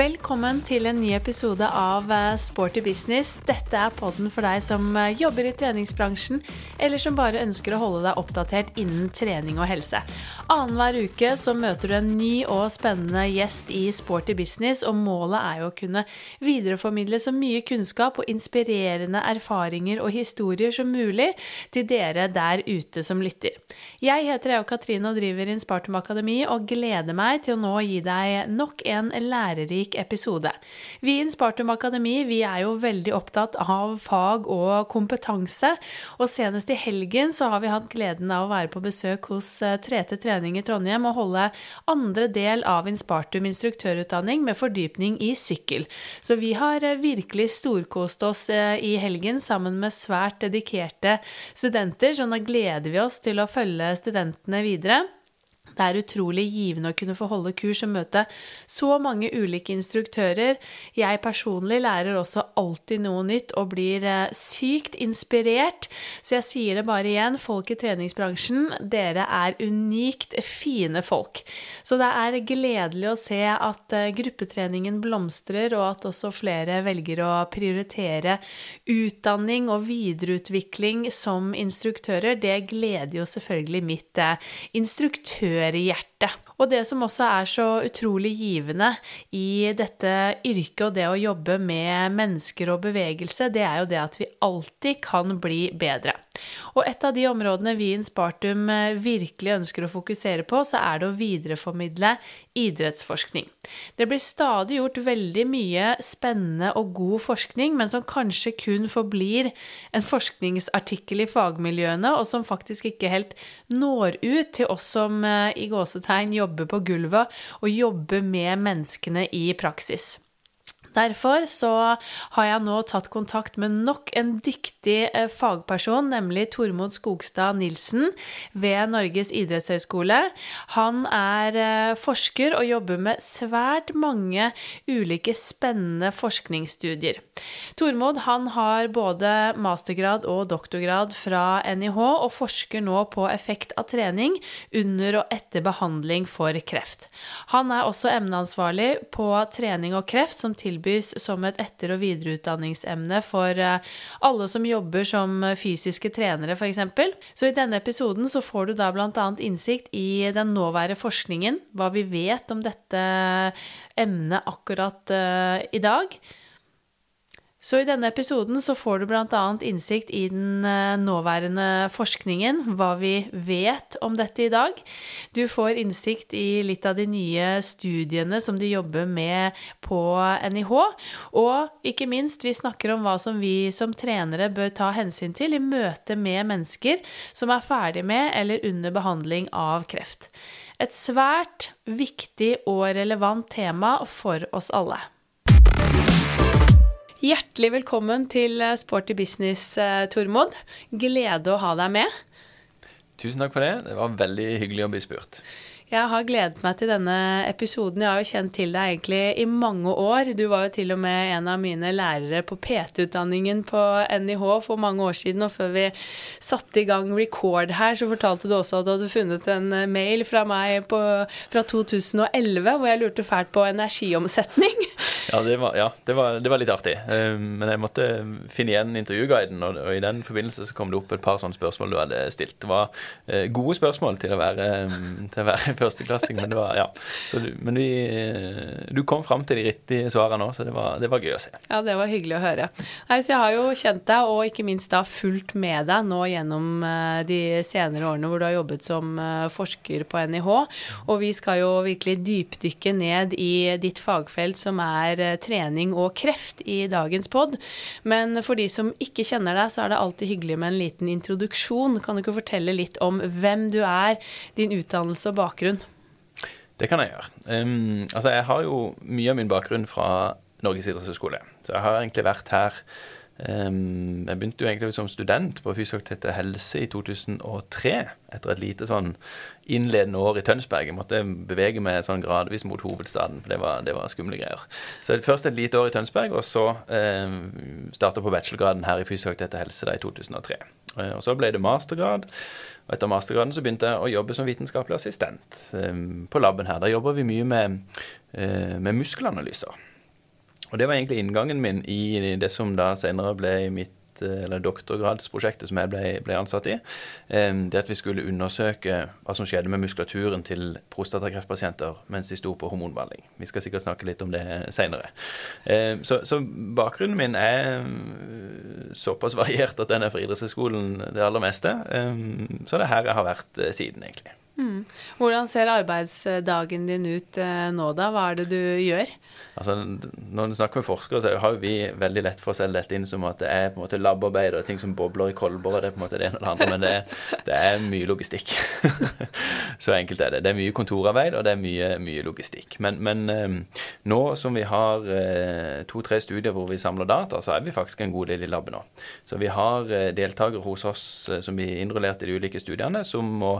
Velkommen til en ny episode av eh, Sporty business. Dette er podden for deg som eh, jobber i treningsbransjen, eller som bare ønsker å holde deg oppdatert innen trening og helse. Annenhver uke så møter du en ny og spennende gjest i Sporty business, og målet er jo å kunne videreformidle så mye kunnskap og inspirerende erfaringer og historier som mulig til dere der ute som lytter. Jeg heter Eva Katrine og driver Inspartum Akademi, og gleder meg til å nå gi deg nok en lærerik episode. Vi i Inspartum Akademi vi er jo veldig opptatt av fag og kompetanse, og senest i helgen så har vi hatt gleden av å være på besøk hos 3T eh, Trening i Trondheim og holde andre del av Inspartum instruktørutdanning med fordypning i sykkel. Så vi har eh, virkelig storkost oss eh, i helgen sammen med svært dedikerte studenter, så nå gleder vi oss til å følge studentene videre. Det er utrolig givende å kunne få holde kurs og møte så mange ulike instruktører. Jeg personlig lærer også alltid noe nytt og blir eh, sykt inspirert. Så jeg sier det bare igjen, folk i treningsbransjen, dere er unikt fine folk. Så det er gledelig å se at eh, gruppetreningen blomstrer, og at også flere velger å prioritere utdanning og videreutvikling som instruktører. Det gleder jo selvfølgelig mitt eh, instruktør hjertet. Og det som også er så utrolig givende i dette yrket og det å jobbe med mennesker og bevegelse, det er jo det at vi alltid kan bli bedre. Og et av de områdene vi i Inspartum eh, virkelig ønsker å fokusere på, så er det å videreformidle idrettsforskning. Det blir stadig gjort veldig mye spennende og god forskning, men som kanskje kun forblir en forskningsartikkel i fagmiljøene, og som faktisk ikke helt når ut til oss som eh, i gåsetegn jobber på gulvet og jobber med menneskene i praksis. Derfor så har jeg nå tatt kontakt med nok en dyktig eh, fagperson, nemlig Tormod Skogstad Nilsen ved Norges idrettshøgskole. Han er eh, forsker og jobber med svært mange ulike spennende forskningsstudier. Tormod han har både mastergrad og doktorgrad fra NIH, og forsker nå på effekt av trening under og etter behandling for kreft. Han er også emneansvarlig på trening og kreft, som tilbyr tilbys som et etter- og videreutdanningsemne for eh, alle som jobber som fysiske trenere, f.eks. Så i denne episoden så får du da bl.a. innsikt i den nåværende forskningen, hva vi vet om dette emnet akkurat i dag. Så i denne episoden så får du bl.a. innsikt i den eh, nåværende forskningen, hva vi vet om dette i dag. Du får innsikt i litt av de nye studiene som de jobber med på NIH. Og ikke minst, vi snakker om hva som vi som trenere bør ta hensyn til i møte med mennesker som er ferdig med eller under behandling av kreft. Et svært viktig og relevant tema for oss alle. Hjertelig velkommen til eh, Sporty business, eh, Tormod. Glede å ha deg med. Tusen takk for det. Det var veldig hyggelig å bli spurt. Jeg har gledet meg til denne episoden. Jeg har jo kjent til deg egentlig i mange år. Du var jo til og med en av mine lærere på PT-utdanningen på NIH for mange år siden. Og før vi satte i gang record her, så fortalte du også at du hadde funnet en mail fra meg på, fra 2011 hvor jeg lurte fælt på energiomsetning. Ja, det var, ja, det var, det var litt artig. Ehm, men jeg måtte finne igjen intervjuguiden, og, i den forbindelse så kom det opp et par sånne spørsmål du hadde stilt. Det var eh, gode spørsmål til å være, til å være førsteklassing, men det var Ja. Du, men vi, eh, du kom fram til de riktige svarene òg, så det var, det var, gøy å se. Ja, det var hyggelig å høre. Nei, så jeg har jo kjent deg, og ikke minst da fulgt med deg nå gjennom eh, de senere årene hvor du har jobbet som eh, forsker på NIH. Og vi skal jo virkelig dypdykke ned i ditt fagfelt som er trening og kreft i dagens pod. Men for de som ikke kjenner deg, så er det alltid hyggelig med en liten introduksjon. Kan du ikke fortelle litt om hvem du er, din utdannelse og bakgrunn? Det kan jeg gjøre. Um, altså, jeg har jo mye av min bakgrunn fra Norges idrettshøgskole. Så jeg har egentlig vært her um, Jeg begynte jo egentlig som student på Fysioterapeut helse i 2003. Etter et lite sånn innledende år i Tønsberg. Jeg måtte bevege meg sånn gradvis mot hovedstaden, for det var, det var skumle greier. Så først et lite år i Tønsberg, og så um, starta på bachelorgraden her i Fysioterapeut helse da i 2003. Uh, og så ble det mastergrad. Og etter mastergraden så begynte jeg å jobbe som vitenskapelig assistent um, på laben her. Da jobber vi mye med, uh, med muskelanalyser. Og det var egentlig inngangen min i det som da senere ble mitt eller doktorgradsprosjektet som jeg ble, ble ansatt i. Det at vi skulle undersøke hva som skjedde med muskulaturen til prostatakreftpasienter mens de sto på hormonbehandling. Vi skal sikkert snakke litt om det seinere. Så, så, bakgrunnen min er såpass variert at den er fra idrettshøyskolen det aller meste. Så det er her jeg har vært siden, egentlig. Mm. Hvordan ser arbeidsdagen din ut nå, da? Hva er det du gjør? Altså, Når du snakker med forskere, så har vi veldig lett for å selge dette inn som at det er på en måte labarbeid og ting som bobler i kolber. og det er på en måte det ene og det andre, Men det er, det er mye logistikk. så enkelt er det. Det er mye kontorarbeid, og det er mye, mye logistikk. Men, men um, nå som vi har uh, to-tre studier hvor vi samler data, så er vi faktisk en god del i laben nå. Så vi har uh, deltakere hos oss som blir innrullert i de ulike studiene, som må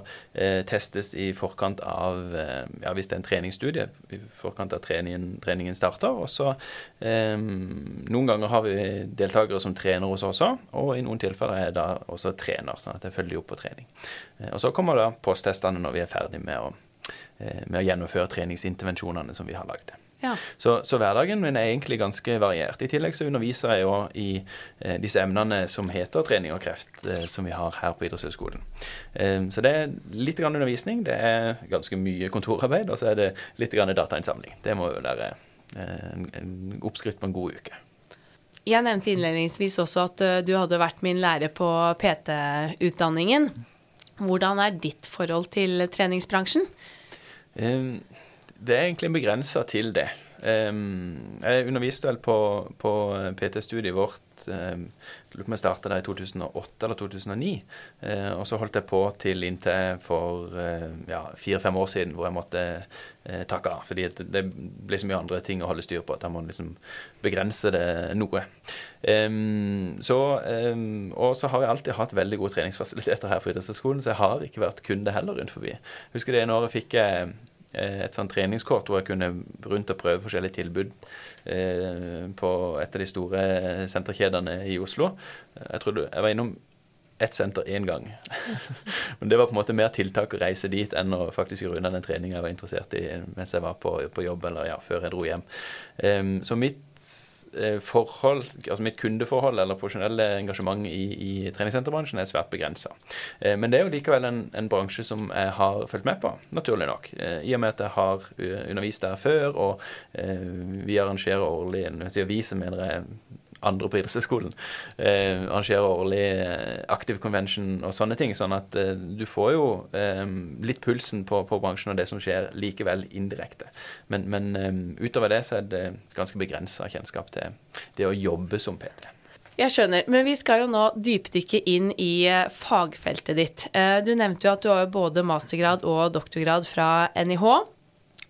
testes i forkant av ja, Hvis det er en treningsstudie, i forkant av treningen, treningen starter. Og så eh, Noen ganger har vi deltakere som trener hos oss også, og i noen tilfeller er jeg da også trener, sånn at jeg følger opp på trening. Eh, og så kommer da posttestene når vi er ferdig med å, eh, med å gjennomføre treningsintervensjonene som vi har lagd. Ja. Så, så, hverdagen min er egentlig ganske variert. I tillegg så underviser jeg jo i eh, disse emnene som heter trening og kreft, eh, som vi har her på idrettshøyskolen. Eh, så det er litt grann undervisning, det er ganske mye kontorarbeid, og så er det litt grann datainnsamling. Det må jo være Eh, en, en oppskrift på en god uke. Jeg nevnte innledningsvis også at eh, du hadde vært min lærer på PT-utdanningen. Hvordan er ditt forhold til treningsbransjen? Eh, det er egentlig begrensa til det. Jeg underviste vel på, på PT-studiet vårt om jeg starta der i 2008 eller 2009. Eh, og så holdt jeg på til inntil for eh, ja, fire-fem år siden hvor jeg måtte eh, takke av. Fordi det, blir så mye andre ting å holde styr på at jeg må liksom begrense det noe. Um, så, um, og så har jeg alltid hatt veldig gode treningsfasiliteter her på idrettshøyskolen, så jeg har ikke vært kunde heller rundt forbi. Husker det fikk jeg Eh, et sånt treningskort hvor jeg kunne rundt og prøve forskjellige tilbud eh, på et av de store senterkjedene i Oslo. Jeg trodde, jeg var innom ett senter én gang. Men det var på en måte mer tiltak å reise dit enn å faktisk gjøre den treninga jeg var interessert i mens jeg var på, på jobb eller ja, før jeg dro hjem. Um, så mitt Eh, forhold, altså mitt kundeforhold eller profesjonelle engasjement i, i treningssenterbransjen er svært begrensa. Eh, men det er jo likevel en, en, bransje som jeg har fulgt med på, naturlig nok. Eh, I og med at jeg har undervist der før, og vi arrangerer årlig en jeg vi, så mener jeg andre på idrettshøyskolen. Eh, arrangerer årlig aktiv Active Convention og sånne ting. Sånn at eh, du får jo eh, litt pulsen på, på, bransjen og det som skjer, likevel indirekte. Men, men eh, utover det så er det ganske begrensa kjennskap til det å jobbe som PT. Jeg skjønner, men vi skal jo nå dypdykke inn i eh, fagfeltet ditt. Du nevnte jo at du har både mastergrad og doktorgrad fra NIH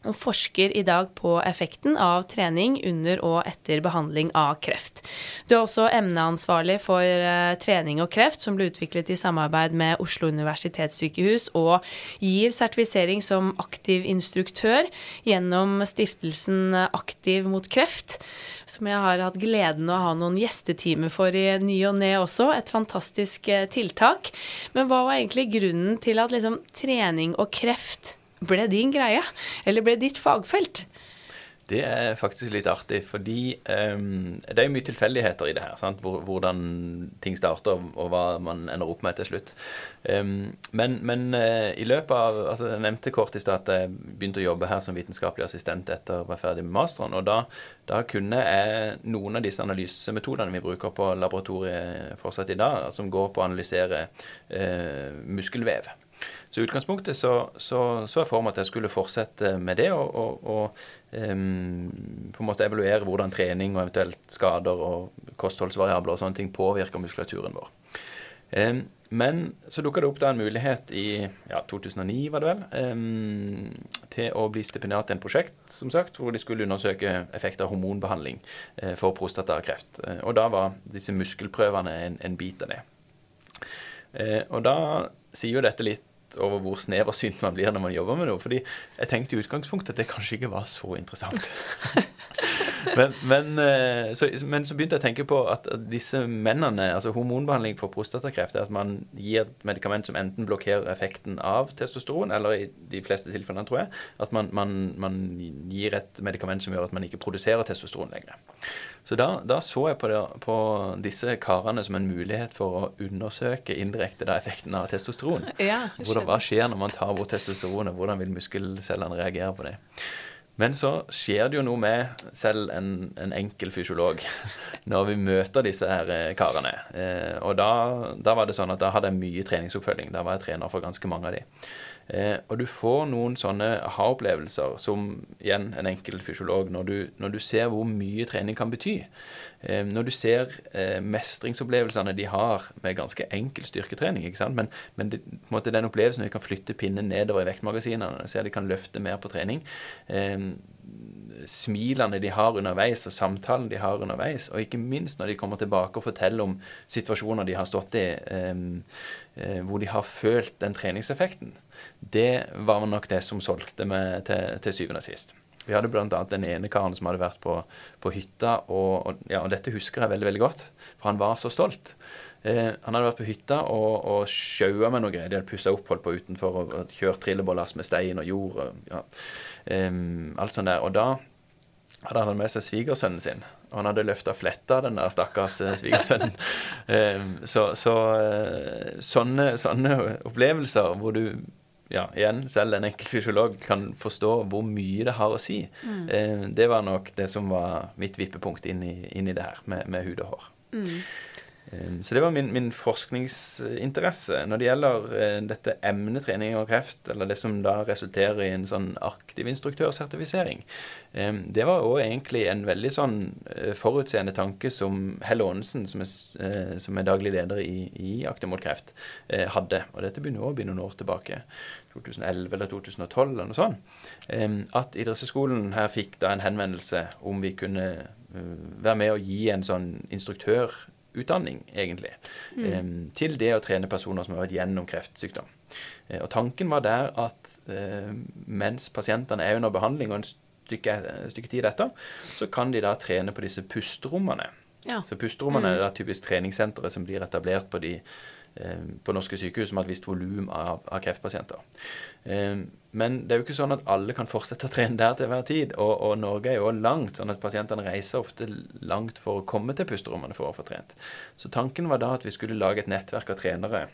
og forsker i dag på effekten av trening under og etter behandling av kreft. Du er også emneansvarlig for uh, trening og kreft, som ble utviklet i samarbeid med Oslo universitetssykehus, og gir sertifisering som aktiv instruktør gjennom stiftelsen Aktiv mot kreft, som jeg har hatt gleden av å ha noen gjestetimer for i ny og ne også. Et fantastisk uh, tiltak. Men hva var egentlig grunnen til at liksom, trening og kreft ble din greie? Eller ble ditt fagfelt? Det er faktisk litt artig, fordi um, det er mye tilfeldigheter i det her. Sant? Hvordan ting starter, og hva man ender opp med til slutt. Um, men, men uh, i løpet av altså Jeg nevnte kort i stad at jeg begynte å jobbe her som vitenskapelig assistent etter å være ferdig med masteren. Og da, da, kunne jeg noen av disse analysemetodene vi bruker på laboratoriet fortsatt i dag, som går på å analysere uh, muskelvev. Så i utgangspunktet så, så, så jeg for meg at jeg skulle fortsette med det og, og, og um, på en måte evaluere hvordan trening og eventuelt skader og kostholdsvariabler og sånne ting påvirker muskulaturen vår. Um, men så dukka det opp da en mulighet i ja, 2009, var det vel, um, til å bli stipendiat i en prosjekt som sagt, hvor de skulle undersøke effekt av hormonbehandling uh, for prostatakreft. Uh, og da var disse muskelprøvene en, en bit av det. Uh, og da sier jo dette litt over hvor sneversynt man blir når man jobber med noe. Fordi jeg tenkte i utgangspunktet at det kanskje ikke var så interessant. men, men, eh, så, men, så, begynte jeg å tenke på at disse mennene altså Hormonbehandling for prostatakreft er at man gir et medikament som enten blokkerer effekten av testosteron, eller i de fleste tilfellene, tror jeg, at man, man, man gir et medikament som gjør at man ikke produserer testosteron lenger. Så da, da så jeg på, det, på, disse karene som en mulighet for å undersøke indirekte da, effekten av testosteron. Ja, Hvordan, hva skjer når man tar bort testosteronet? Hvordan vil muskelcellene reagere på det? Men så skjer det jo noe med selv en, en enkel fysiolog når vi møter disse her eh, karene. Eh, og da, da, var det sånn at da hadde jeg mye treningsoppfølging. Da var jeg trener for ganske mange av de. Eh, og du får noen sånne aha-opplevelser som igjen en enkel fysiolog, når du, når du, ser hvor mye trening kan bety. Eh, når du ser eh, mestringsopplevelsene de har med ganske enkel styrketrening. ikke sant? Men, men det, måte den opplevelsen når de kan flytte pinnen nedover i vektmagasinene, ser de kan løfte mer på trening. Eh, smilene de har underveis, og samtalen de har underveis. Og ikke minst når de kommer tilbake og forteller om situasjoner de har stått i, eh, hvor de har følt den treningseffekten. Det var nok det som solgte meg til, til syvende og sist. Vi hadde bl.a. den ene karen som hadde vært på, på hytta, og, og, ja, og, dette husker jeg veldig veldig godt, for han var så stolt. Eh, han hadde vært på hytta og, og sjaua med noe greier. De hadde pussa opp, holdt på utenfor og, og kjørt trillebårlass med stein og jord. Og, ja, eh, alt sånt der. Og da hadde han med seg svigersønnen sin. Og han hadde løfta fletta, den der stakkars eh, svigersønnen. så, så uh, sånne, sånne, opplevelser hvor du ja, igjen, selv en enkel fysiolog kan forstå hvor mye det har å si. Mm. Uh, det var nok det som var mitt vippepunkt inn i, inn i det her med, med hud og hår. Mm. Ehm, så det var min, min, forskningsinteresse. Når det gjelder eh, dette emnet trening og kreft, eller det som da resulterer i en sånn aktiv instruktørsertifisering, det var òg egentlig en veldig sånn eh, forutseende tanke som Helle Aanesen, som, eh, som, er daglig leder i, i Aktiv mot kreft, hadde. Og dette begynner å bli noen år tilbake. 2011 eller 2012 eller noe sånt. At idrettshøyskolen her fikk da en henvendelse om vi kunne være med og gi en sånn instruktørutdanning, egentlig, mm. eh, til det å trene personer som har vært gjennom kreftsykdom. Eh, og Tanken var der at eh, mens pasientene er under behandling, og en stykke, stykke tid etter, så kan de da trene på disse pusterommene. Ja. Så pusterommene mm. er da typisk treningssentre som blir etablert på de Eh, på norske sykehus med et visst volum av, av, kreftpasienter. Eh, men det er jo ikke sånn at alle kan fortsette å trene der til hver tid. Og, og Norge er jo langt, sånn at pasientene reiser ofte langt for å komme til pusterommene for å få trent. Så tanken var da at vi skulle lage et nettverk av trenere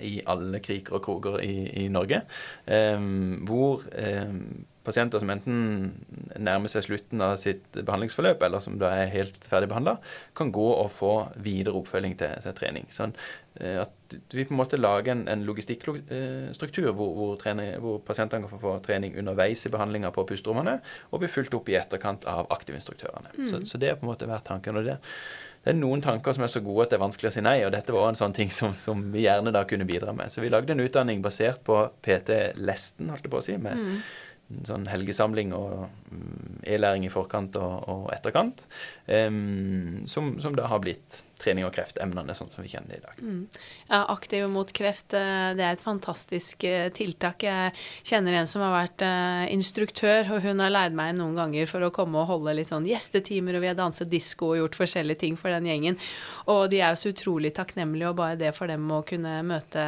i alle kriker og kroker i, i Norge, eh, hvor eh, pasienter som enten nærmer seg slutten av sitt behandlingsforløp, eller som da er helt ferdig behandla, kan gå og få videre oppfølging til, til trening. Sånn eh, at vi på en måte lager en, en logistikkstruktur hvor, hvor, hvor, pasientene kan få, få trening underveis i behandlinga på pusterommene, og bli fulgt opp i etterkant av aktivinstruktørene. Mm. Så, så, det har på en måte vært tanken. og det det er noen tanker som er så gode at det er vanskelig å si nei, og dette var en sånn ting som, som vi gjerne da kunne bidra med. Så vi lagde en utdanning basert på PT Lesten, holdt jeg på å si, med mm sånn helgesamling og mm, e-læring i forkant og, og etterkant, um, som, som, da har blitt trening og kreft-emnene sånn som vi kjenner det i dag. Mm. Ja, Aktiv mot kreft, eh, det er et fantastisk eh, tiltak. Jeg kjenner en som har vært uh, instruktør, og hun har leid meg noen ganger for å komme og holde litt sånn gjestetimer, og vi har danset disko og gjort forskjellige ting for den gjengen. Og de er jo så utrolig takknemlige, og bare det for dem å kunne møte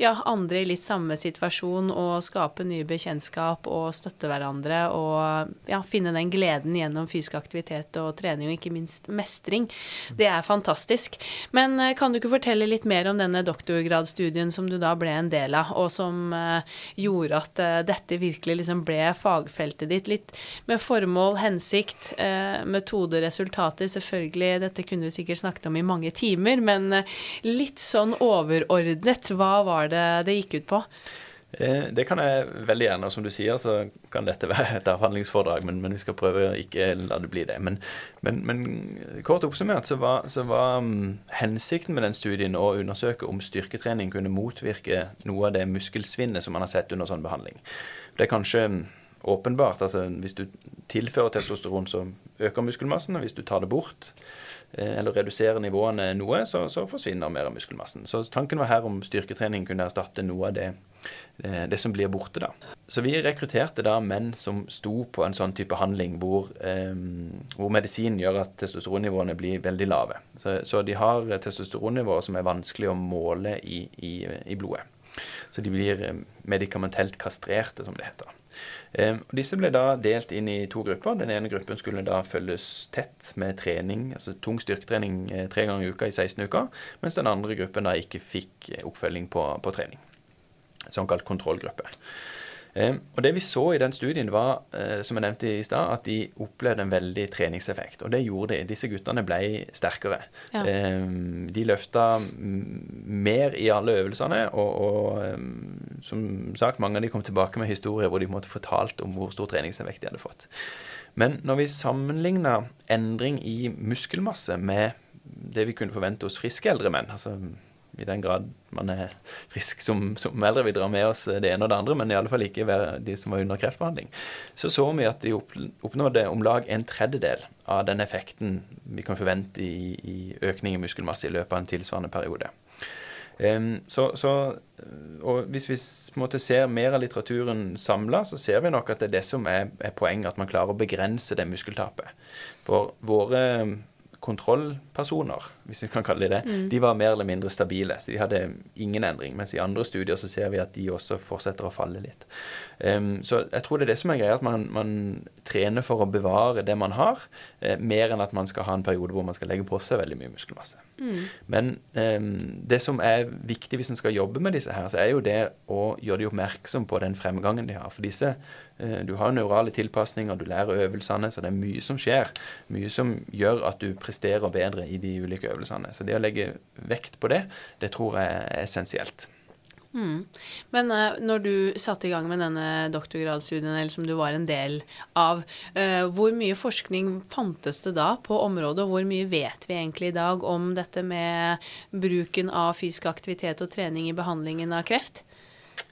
ja, andre i litt samme situasjon og skape nye bekjentskap og støtte hverandre og ja, finne den gleden gjennom fysisk aktivitet og trening, og ikke minst mestring. Det er fantastisk. Men eh, kan du ikke fortelle litt mer om denne doktorgradsstudien som du da ble en del av, og som uh, gjorde at uh, dette virkelig liksom ble fagfeltet ditt? Litt med formål, hensikt, metode, resultater. Selvfølgelig, dette kunne vi sikkert snakket om i mange timer, men litt sånn overordnet, hva var det det gikk ut på? Eh, det kan jeg veldig gjerne. Og som du sier, så kan dette være et avhandlingsforedrag, men, men vi skal prøve å ikke la det bli det. Men, men, men kort oppsummert så var, så var um, hensikten med den studien å undersøke om styrketrening kunne motvirke noe av det muskelsvinnet som man har sett under sånn behandling. Det er kanskje mm, åpenbart. altså Hvis du tilfører testosteron, så øker muskelmassen. og Hvis du tar det bort, eller redusere nivåene noe, så, så, forsvinner mer av muskelmassen. Så tanken var her om styrketrening kunne erstatte noe av det, eh, det som blir borte. da. Så vi rekrutterte da menn som sto på en sånn type handling hvor, eh, hvor medisinen gjør at testosteronnivåene blir veldig lave. Så, så de har testosteronnivåer som er vanskelig å måle i, i, i blodet. Så de blir eh, medikamentelt kastrerte, som det heter. Eh, disse ble da delt inn i to grupper. Den ene gruppen skulle da følges tett med trening, altså tung styrketrening eh, tre ganger i uka i 16 uker, mens den andre gruppen da ikke fikk oppfølging på, på trening. Såkalt kontrollgruppe. Eh, og Det vi så i den studien, var eh, som jeg nevnte i sted, at de opplevde en veldig treningseffekt. Og det gjorde de. Disse guttene ble sterkere. Ja. Eh, de løfta mer i alle øvelsene, og, og som sagt, mange av de kom tilbake med historier hvor de måtte fortalt om hvor stor treningseffekt de hadde fått. Men når vi sammenligna endring i muskelmasse med det vi kunne forvente hos friske eldre menn, altså i den grad man er frisk som, som eldre. Vi drar med oss det ene og det andre, men i alle fall ikke de som var under kreftbehandling. Så så vi at de oppnådde om lag en tredjedel av den effekten vi kan forvente i, i økning i muskelmasse i løpet av en tilsvarende periode. Um, så, så, og Hvis vi måtte ser mer av litteraturen samla, så ser vi nok at det er det som er, er poenget, at man klarer å begrense det muskeltapet. For våre kontrollpersoner, hvis vi kan kalle det det, mm. de var mer eller mindre stabile. Så de hadde ingen endring. Mens i andre studier så ser vi at de også fortsetter å falle litt. Um, så jeg tror det er det som er greia, at man, man trener for å bevare det man har, eh, mer enn at man skal ha en periode hvor man skal legge på seg veldig mye muskelmasse. Mm. Men um, det som er viktig hvis man skal jobbe med disse her, så er jo det å gjøre de oppmerksom på den fremgangen de har. For disse du har neurale tilpasninger, du lærer øvelsene, så det er mye som skjer. Mye som gjør at du presterer bedre i de ulike øvelsene. Så det å legge vekt på det, det tror jeg er essensielt. Mm. Men uh, når du satte i gang med denne doktorgradsstudien, eller som du var en del av, uh, hvor mye forskning fantes det da på området, og hvor mye vet vi egentlig i dag om dette med bruken av fysisk aktivitet og trening i behandlingen av kreft?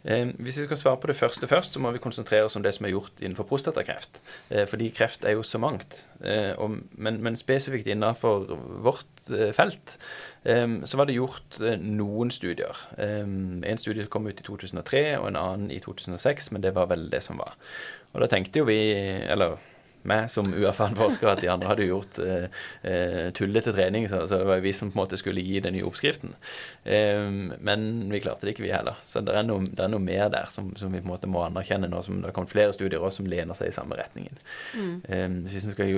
Eh, hvis vi skal svare på det første først, så må vi konsentrere oss om det som er gjort innenfor prostatakreft. Eh, fordi kreft er jo så mangt. Eh, men, men, spesifikt innenfor vårt felt så var det gjort noen studier. en studie kom ut i 2003 og en annen i 2006, men det var vel det som var. Og da tenkte jo vi, eller meg som uerfaren forsker at de andre hadde gjort eh, uh, tullete trening. Så, så, det var vi som på en måte skulle gi den nye oppskriften. Eh, men vi klarte det ikke, vi heller. Så det er noe, det er noe mer der som, som, vi på en måte må anerkjenne nå som det har kommet flere studier også som lener seg i samme retningen. Mm. Eh, hvis vi skal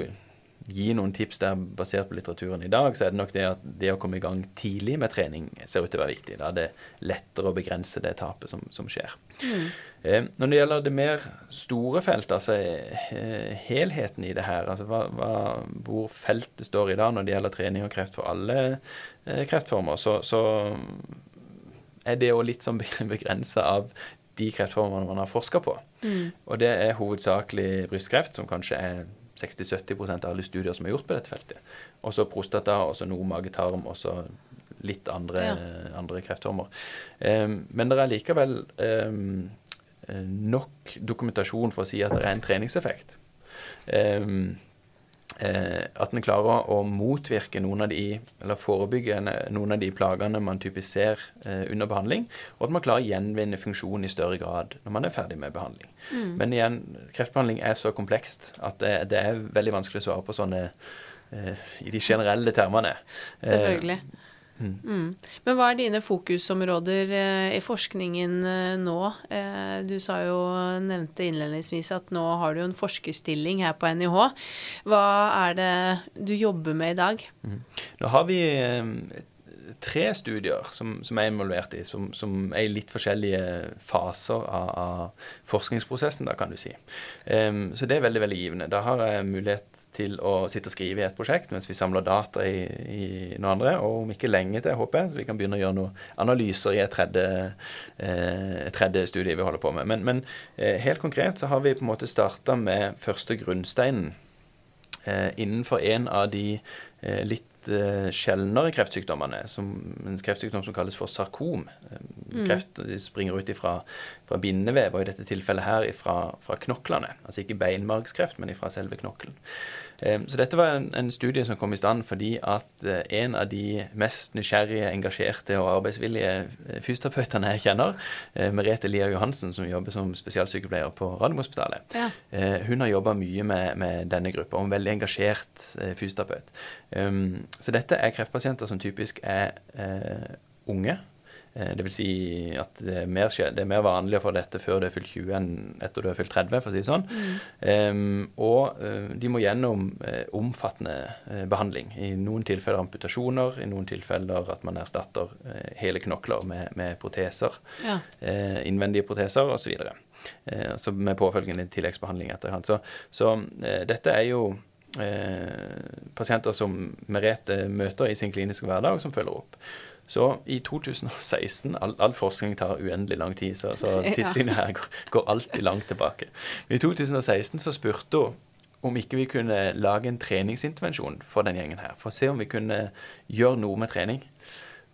gi noen tips der basert på litteraturen i dag, så er det nok det at det å komme i gang tidlig med trening ser ut til å være viktig. Da er det lettere å begrense det tapet som, som skjer. Mm. Eh, når det gjelder det mer store feltet, altså eh, helheten i det her, altså hva, hva, hvor feltet står i dag når det gjelder trening og kreft for alle eh, kreftformer, så, så er det jo litt sånn begrensa av de kreftformene man har forska på. Mm. Og det er hovedsakelig brystkreft, som kanskje er 60-70% av alle studier som er gjort på dette feltet. Og så prostata, og så noe magetarm, og så litt andre, ja. andre kreftformer. Um, men det er likevel um, nok dokumentasjon for å si at det er en treningseffekt. Um, at en klarer å motvirke noen av de, eller forebygge noen av de plagene man typisk ser eh, under behandling, og at man klarer å gjenvinne funksjon i større grad når man er ferdig med behandling. Mm. Men igjen, kreftbehandling er så komplekst at det, det er veldig vanskelig å svare på sånne eh, i de generelle termene. Selvfølgelig. Mm. Mm. Men hva er dine fokusområder eh, i forskningen eh, nå? Eh, du sa jo, nevnte innledningsvis at nå har du en forskerstilling her på NIH. Hva er det du jobber med i dag? Mm. Nå har vi tre studier som, som er involvert i, som, som, er i litt forskjellige faser av, av forskningsprosessen, da, kan du si. Um, så det er veldig veldig givende. Da har jeg mulighet til å sitte og skrive i et prosjekt mens vi samler data i, i noen andre, og om ikke lenge til, håper jeg, så vi kan begynne å gjøre noen analyser i et tredje, eh, tredje studie vi holder på med. Men, men eh, helt konkret så har vi på en måte starta med første grunnsteinen eh, innenfor en av de litt uh, sjeldnere kreftsykdommene, som en kreftsykdom som kalles for sarkom. Mm. Kreft de springer ut ifra, fra bindevev, og i dette tilfellet her fra, fra knoklene. Altså ikke beinmargskreft, men fra selve knokkelen. Um, så dette var en, en, studie som kom i stand fordi at uh, en av de mest nysgjerrige, engasjerte og arbeidsvillige fysioterapeutene jeg kjenner, uh, Merete Lia Johansen, som jobber som spesialsykepleier på Radiumhospitalet, ja. hun har jobba mye med, med denne gruppa, og en veldig engasjert fysioterapeut. Um, så dette er kreftpasienter som typisk er unge. Uh, det vil si at det er, mer, det er, mer, vanlig å få dette før du er fylt 20 enn etter du er fylt 30, for å si det sånn. Mm. Um, og uh, de må gjennom omfattende behandling. I noen tilfeller amputasjoner, i noen tilfeller at man erstatter hele knokler med, med proteser. Ja. innvendige proteser osv. Så med påfølgende tilleggsbehandling etterhånd. Så, så dette er jo eh, pasienter som Merete møter i sin kliniske hverdag, som følger opp. Så i 2016 All, all forskning tar uendelig lang tid, så, så tidslinja her går, går, alltid langt tilbake. Men i 2016 så spurte hun om ikke vi kunne lage en treningsintervensjon for den gjengen her. For å se om vi kunne gjøre noe med trening.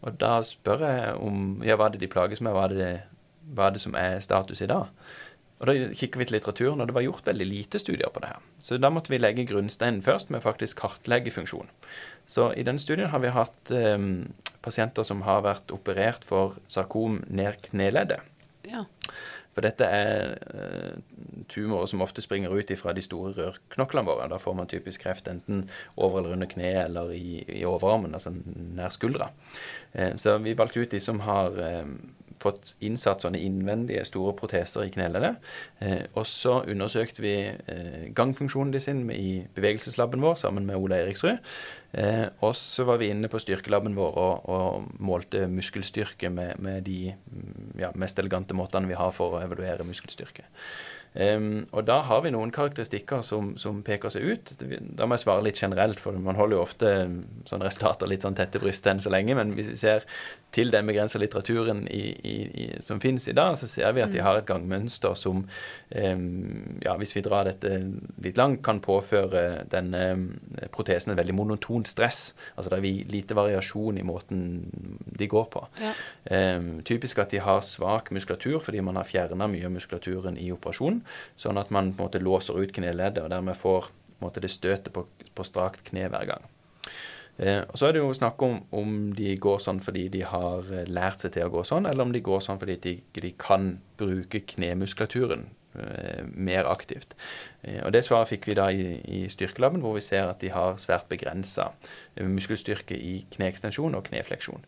Og da spør jeg om ja, hva er det de plages med, hva er det, hva er det som er status i dag? Og Da kikker vi til litteraturen, og det var gjort veldig lite studier på det her. Så da måtte vi legge grunnsteinen først med faktisk kartlegge funksjon. Så i denne studien har vi hatt um, pasienter som har vært operert for sarkom nær kneleddet. Ja. For dette er uh, tumorer som ofte springer ut fra de store rørknoklene våre. Da får man typisk kreft enten over eller under kneet eller i, i overarmen, altså nær skuldra. Uh, så vi valgte ut de som har um, fått innsatt sånne innvendige store proteser i knellene. Eh, og så undersøkte vi eh, gangfunksjonen de sin i bevegelseslaben vår sammen med Ola Eriksrud. Eh, og så var vi inne på styrkelaben vår og, og målte muskelstyrke med, med de mm, ja, mest elegante måtene vi har for å evaluere muskelstyrke. Um, og da har vi noen karakteristikker som, som, peker seg ut. Da må jeg svare litt generelt, for man holder jo ofte sånne resultater litt sånn tette brystet enn så lenge. Men hvis vi ser til den begrensa litteraturen i, i, i, som finnes i dag, så ser vi at de mm. har et gangmønster som, um, ja, hvis vi drar dette litt langt, kan påføre denne protesen et veldig monotont stress. Altså det er lite variasjon i måten de går på. Ja. Um, typisk at de har svak muskulatur fordi man har fjerna mye av muskulaturen i operasjonen sånn at man på en måte låser ut kneleddet og dermed får måte, det støtet på, på, strakt kne hver gang. Eh, og Så er det jo snakk om om de går sånn fordi de har eh, lært seg til å gå sånn, eller om de går sånn fordi de, de kan bruke knemuskulaturen eh, mer aktivt. Eh, og Det svaret fikk vi da i, i styrkelaben, hvor vi ser at de har svært begrensa eh, muskelstyrke i kneekstensjon og knefleksjon.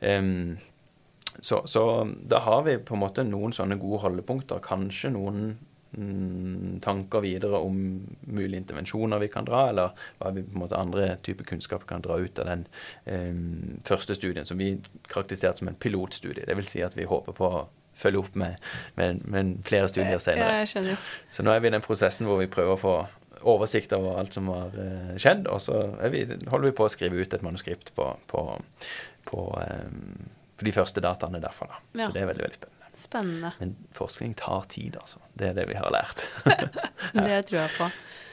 Um, så, så, da har vi på en måte noen sånne gode holdepunkter. Kanskje noen mm, tanker videre om mulige intervensjoner vi kan dra, eller hva vi på en måte andre typer kunnskap kan dra ut av den um, første studien, som vi karakteriserte som en pilotstudie. Dvs. Si at vi håper på å følge opp med, med, med flere studier senere. Ja, så nå er vi i den prosessen hvor vi prøver å få oversikt over alt som har uh, skjedd, og så vi, holder vi på å skrive ut et manuskript på, på, på um, de første dataene derfra. Da. Ja. Så det er veldig veldig spennende. Spennende. Men forskning tar tid, altså. Det er det vi har lært. det tror jeg på.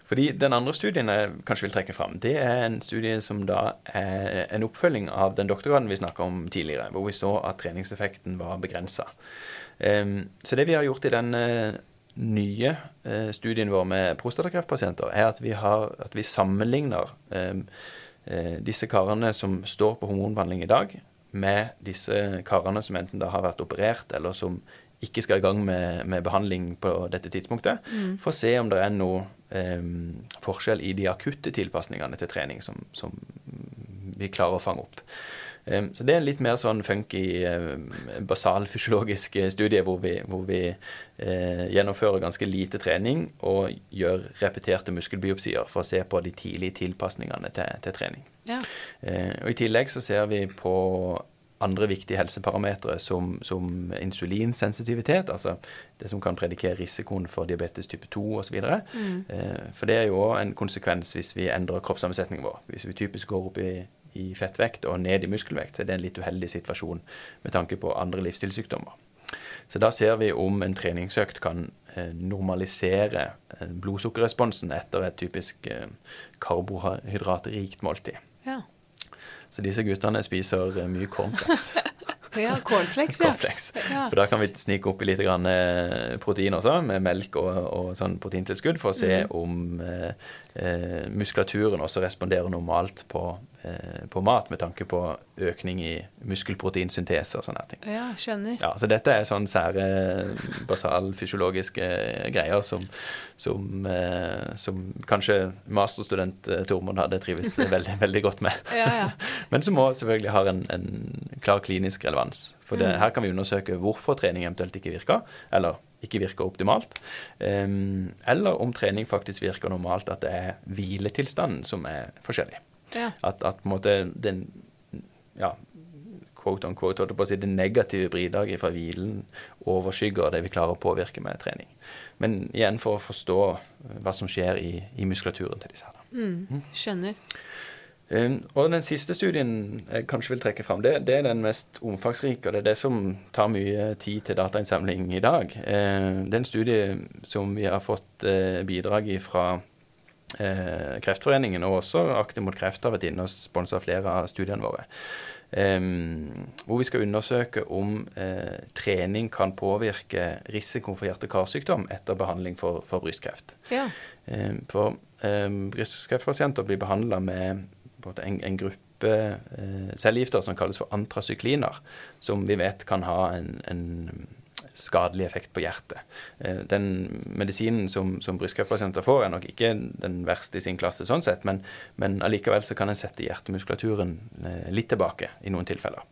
Fordi Den andre studien jeg kanskje vil trekke fram, det er en studie som da er en oppfølging av den doktorgraden vi snakka om tidligere, hvor vi så at treningseffekten var begrensa. Ehm, så det vi har gjort i den uh, nye uh, studien vår med prostatakreftpasienter, er at vi, har, at vi sammenligner um, uh, disse karene som står på hormonbehandling i dag, med disse karene som enten da har vært operert, eller som ikke skal i gang med, med behandling på dette tidspunktet, mm. for å se om det er noe eh, forskjell i de akutte tilpasningene til trening som, som vi klarer å fange opp. Um, så det er en litt mer sånn funky, basalfysiologisk studie hvor vi, hvor vi uh, gjennomfører ganske lite trening og gjør repeterte muskelbiopsier for å se på de tidlige tilpasningene til, til trening. Ja. Eh, og I tillegg så ser vi på andre viktige helseparametere som, som, insulinsensitivitet, altså det som kan predikere risikoen for diabetes type 2 osv. Mm. Eh, for det er jo òg en konsekvens hvis vi endrer kroppssammensetningen vår. Hvis vi typisk går opp i, i, fettvekt og ned i muskelvekt, så er det en litt uheldig situasjon med tanke på andre livsstilssykdommer. Så da ser vi om en treningsøkt kan eh, normalisere eh, blodsukkerresponsen etter et typisk eh, karbohydratrikt måltid. Ja. Så disse guttene spiser mye cornflakes. Ja, cornflakes, ja. cornflakes. For da kan vi snike oppi litt grann, eh, protein også, med melk og, og sånn proteintilskudd, for å se mm. om eh, eh, muskulaturen også responderer normalt på, eh, på mat, med tanke på økning i muskelproteinsyntese og sånne ting. Ja, skjønner. Ja, så dette er sånn sære basalfysiologiske greier som, som, eh, som kanskje masterstudent eh, Tormod hadde trives veldig, veldig godt med. Ja, ja. Men som òg selvfølgelig har en, en klar klinisk relevans. For det, Mm. her kan vi undersøke hvorfor trening eventuelt ikke virker, eller ikke virker optimalt. eller om trening faktisk virker normalt, at det er hviletilstanden som er forskjellig. Ja. At, at på en måte den ja, quote on quote, holdt på å si, det negative bridaget fra hvilen overskygger det vi klarer å påvirke med trening. Men igjen for å forstå eh, hva som skjer i, i muskulaturen til disse her. Mm. Skjønner. Um, og den siste studien jeg kanskje vil trekke fram, det, det er den mest omfangsrike, og det er det som tar mye tid til datainnsamling i dag. Uh, det er en studie som vi har fått uh, bidrag i fra uh, Kreftforeningen, og også Aktiv mot kreft har vært inne og sponsa flere av studiene våre. Um, hvor vi skal undersøke om trening kan påvirke risiko for hjerte-karsykdom etter behandling for, for brystkreft. Ja. For brystkreftpasienter blir behandla med en, en, gruppe eh, cellegifter som kalles for antrasykliner, som vi vet kan ha en, en skadelig effekt på hjertet. Eh, den medisinen som, som brystkreftpasienter får, er nok ikke den verste i sin klasse, sånn sett, men, men allikevel så kan en sette hjertemuskulaturen eh, litt tilbake i noen tilfeller.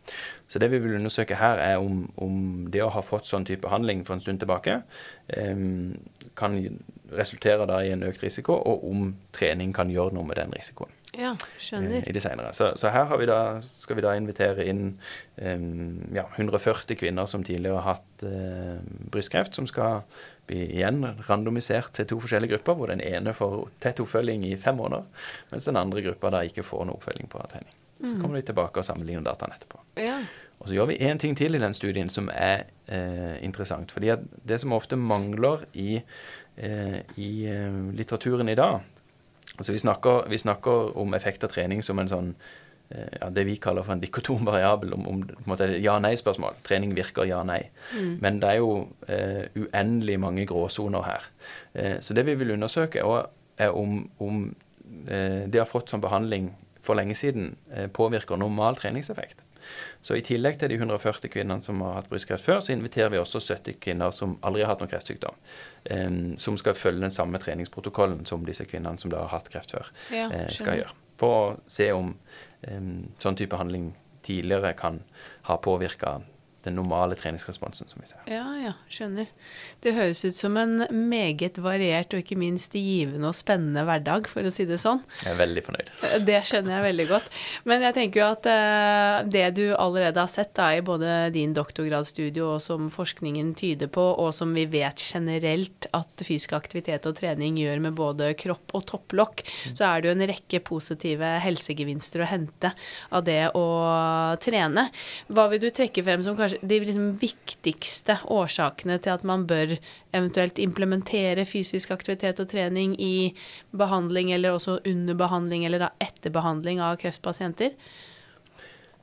Så det vi vil undersøke her, er om, om det å ha fått sånn type behandling for en stund tilbake eh, kan resultere da i en økt risiko, og om trening kan gjøre noe med den risikoen Ja, skjønner. eh, i det senere. Så, så her har vi da, skal vi da invitere inn eh, ja, 140 kvinner som tidligere har hatt eh, brystkreft, som skal bli igjen randomisert til to forskjellige grupper, hvor den ene får tett oppfølging i fem måneder, mens den andre gruppa da ikke får noe oppfølging på trening. Så kommer vi tilbake og sammenligner dataene etterpå. Ja. Og så gjør vi én ting til i den studien som er eh, interessant. fordi det som ofte mangler i, eh, i eh, litteraturen i dag altså vi snakker, vi snakker om effekt av trening som en sånn eh, ja, det vi kaller for en dikotom variabel, om, om ja-nei-spørsmål. Trening virker ja-nei. Men det er jo eh, uendelig mange gråsoner her. Eh, så det vi vil undersøke, er, om, om eh, det har ha fått som behandling for lenge siden eh, påvirker normal treningseffekt. Så i tillegg til de 140 kvinnene som har hatt brystkreft før, så inviterer vi også 70 kvinner som aldri har hatt noen kreftsykdom, eh, som skal følge den samme treningsprotokollen som disse kvinnene som da har hatt kreft før, Ja, eh, skal gjøre. For å se om eh, sånn type handling tidligere kan ha påvirka den normale treningsresponsen som vi ser. Ja, ja, skjønner. Det høres ut som en meget variert og ikke minst givende og spennende hverdag, for å si det sånn. Jeg er veldig fornøyd. Det skjønner jeg veldig godt. Men jeg tenker jo at eh, det du allerede har sett da, i både din doktorgradsstudio og som forskningen tyder på, og som vi vet generelt at fysisk aktivitet og trening gjør med både kropp og topplokk, så er det jo en rekke positive helsegevinster å hente av det å trene. Hva vil du trekke frem som kanskje de liksom viktigste årsakene til at man bør eventuelt implementere fysisk aktivitet og trening i behandling, eller også under behandling, eller da etter behandling av kreftpasienter?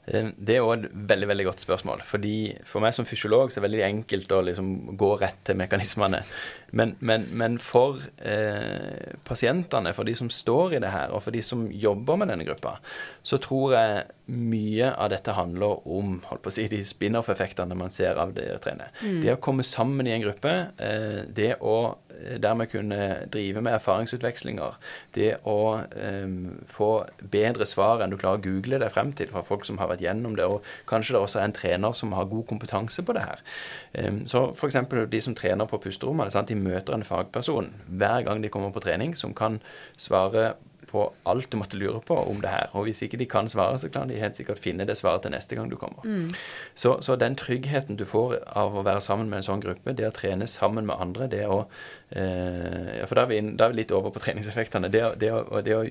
Eh, Det er òg et veldig veldig godt spørsmål. fordi For meg som fysiolog så er det veldig enkelt å liksom gå rett til mekanismene. Men, men, men for eh, pasientene, for de som står i det her, og for de som jobber med denne gruppa, så tror jeg mye av dette handler om holdt på å si, de spin-off-effektene man ser av det å trene. Det å komme sammen i en gruppe, eh, det å eh, dermed kunne drive med erfaringsutvekslinger, det å eh, få bedre svar enn du klarer å google deg frem til fra folk som har vært gjennom det, og kanskje det også er en trener som har god kompetanse på det her. Eh, så f.eks. de som trener på pusterommene, sant? de møter en fagperson hver gang de kommer på trening, som kan svare på alt du måtte lure på om det her. Og hvis ikke de kan svare, så kan de helt sikkert finne det svaret til neste gang du kommer. Så, så den tryggheten du får av å være sammen med en sånn gruppe, det å trene sammen med andre, det å eh, ja, For da er, vi da er vi litt over på treningseffektene. Det, det, å, det å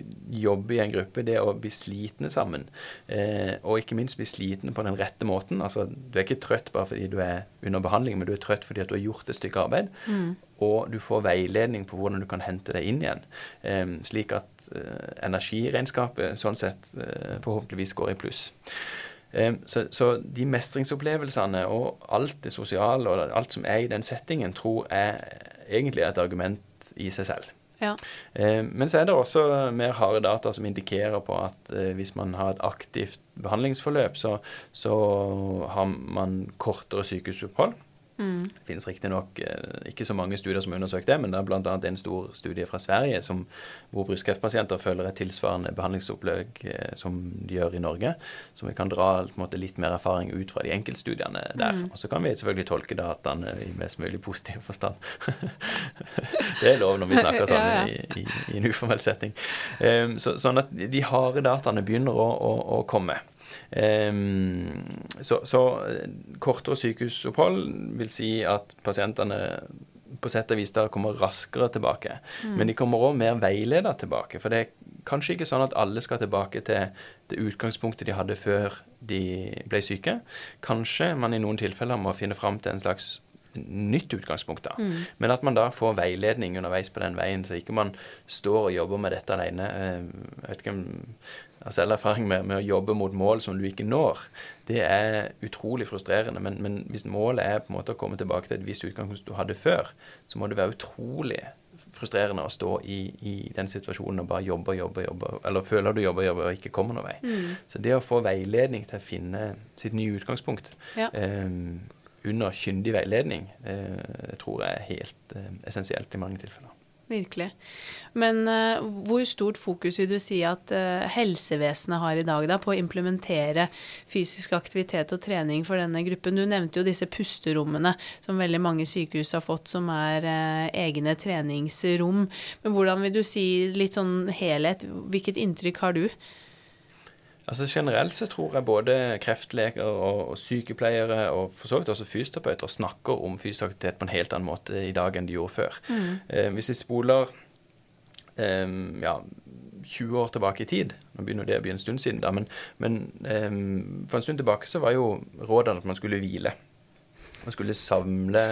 jobbe i en gruppe, det å bli slitne sammen, eh, og ikke minst bli slitne på den rette måten. Altså, du er ikke trøtt bare fordi du er under behandling, men du er trøtt fordi at du har gjort et stykke arbeid. Og du får veiledning på hvordan du kan hente deg inn igjen. Eh, slik at eh, energiregnskapet sånn sett eh, forhåpentligvis går i pluss. Eh, så, så, de mestringsopplevelsene og alt det sosiale og alt som er i den settingen, tror jeg egentlig er et argument i seg selv. Ja. Eh, men så er det også mer harde data som indikerer på at eh, hvis man har et aktivt behandlingsforløp, så, så har man kortere sykehusopphold. Mm. Det finnes riktignok eh, ikke så mange studier som har undersøkt det, men det er bl.a. en stor studie fra Sverige som, hvor brystkreftpasienter følger et tilsvarende behandlingsopplegg eh, som de gjør i Norge. Så vi kan dra måte, litt mer erfaring ut fra de enkeltstudiene der. Mm. Og så kan vi selvfølgelig tolke dataene i mest mulig positiv forstand. det er lov når vi snakker sånn ja, ja. I, i, i, en uformell setting. Um, så, sånn at de harde dataene begynner å, å, å komme. Um, så, så, eh, kortere sykehusopphold vil si at pasientene på sett og vis da kommer raskere tilbake. Mm. Men de kommer òg mer veileda tilbake. For det er kanskje ikke sånn at alle skal tilbake til det utgangspunktet de hadde før de ble syke. Kanskje man i noen tilfeller må finne fram til en slags nytt utgangspunkt. da. Mm. Men at man da får veiledning underveis på den veien, så ikke man står og jobber med dette alene. Eh, jeg vet ikke om har selv erfaring med, med, å jobbe mot mål som du ikke når. Det er utrolig frustrerende. Men, men, hvis målet er på en måte å komme tilbake til et visst utgangspunkt du hadde før, så må det være utrolig frustrerende å stå i, i den situasjonen og bare jobbe og jobbe, jobbe, eller føler du jobber og jobber og ikke kommer noen vei. Mm. Så det å få veiledning til å finne sitt nye utgangspunkt ja. eh, under kyndig veiledning, eh, tror jeg er helt eh, essensielt i mange tilfeller. Virkelig. Men uh, hvor stort fokus vil du si at uh, helsevesenet har i dag da, på å implementere fysisk aktivitet og trening for denne gruppen? Du nevnte jo disse pusterommene som veldig mange sykehus har fått, som er uh, egne treningsrom. Men hvordan vil du si litt sånn helhet? Hvilket inntrykk har du? Altså Generelt så tror jeg både kreftleger og, og sykepleiere og for så vidt også fysioterapeuter snakker om fysisk aktivitet på en helt annen måte i dag enn de gjorde før. Mm. Eh, hvis vi spoler eh, ja, 20 år tilbake i tid Nå begynner det å bli en stund siden, da, men, men eh, for en stund tilbake så var jo rådene at man skulle hvile. Man skulle samle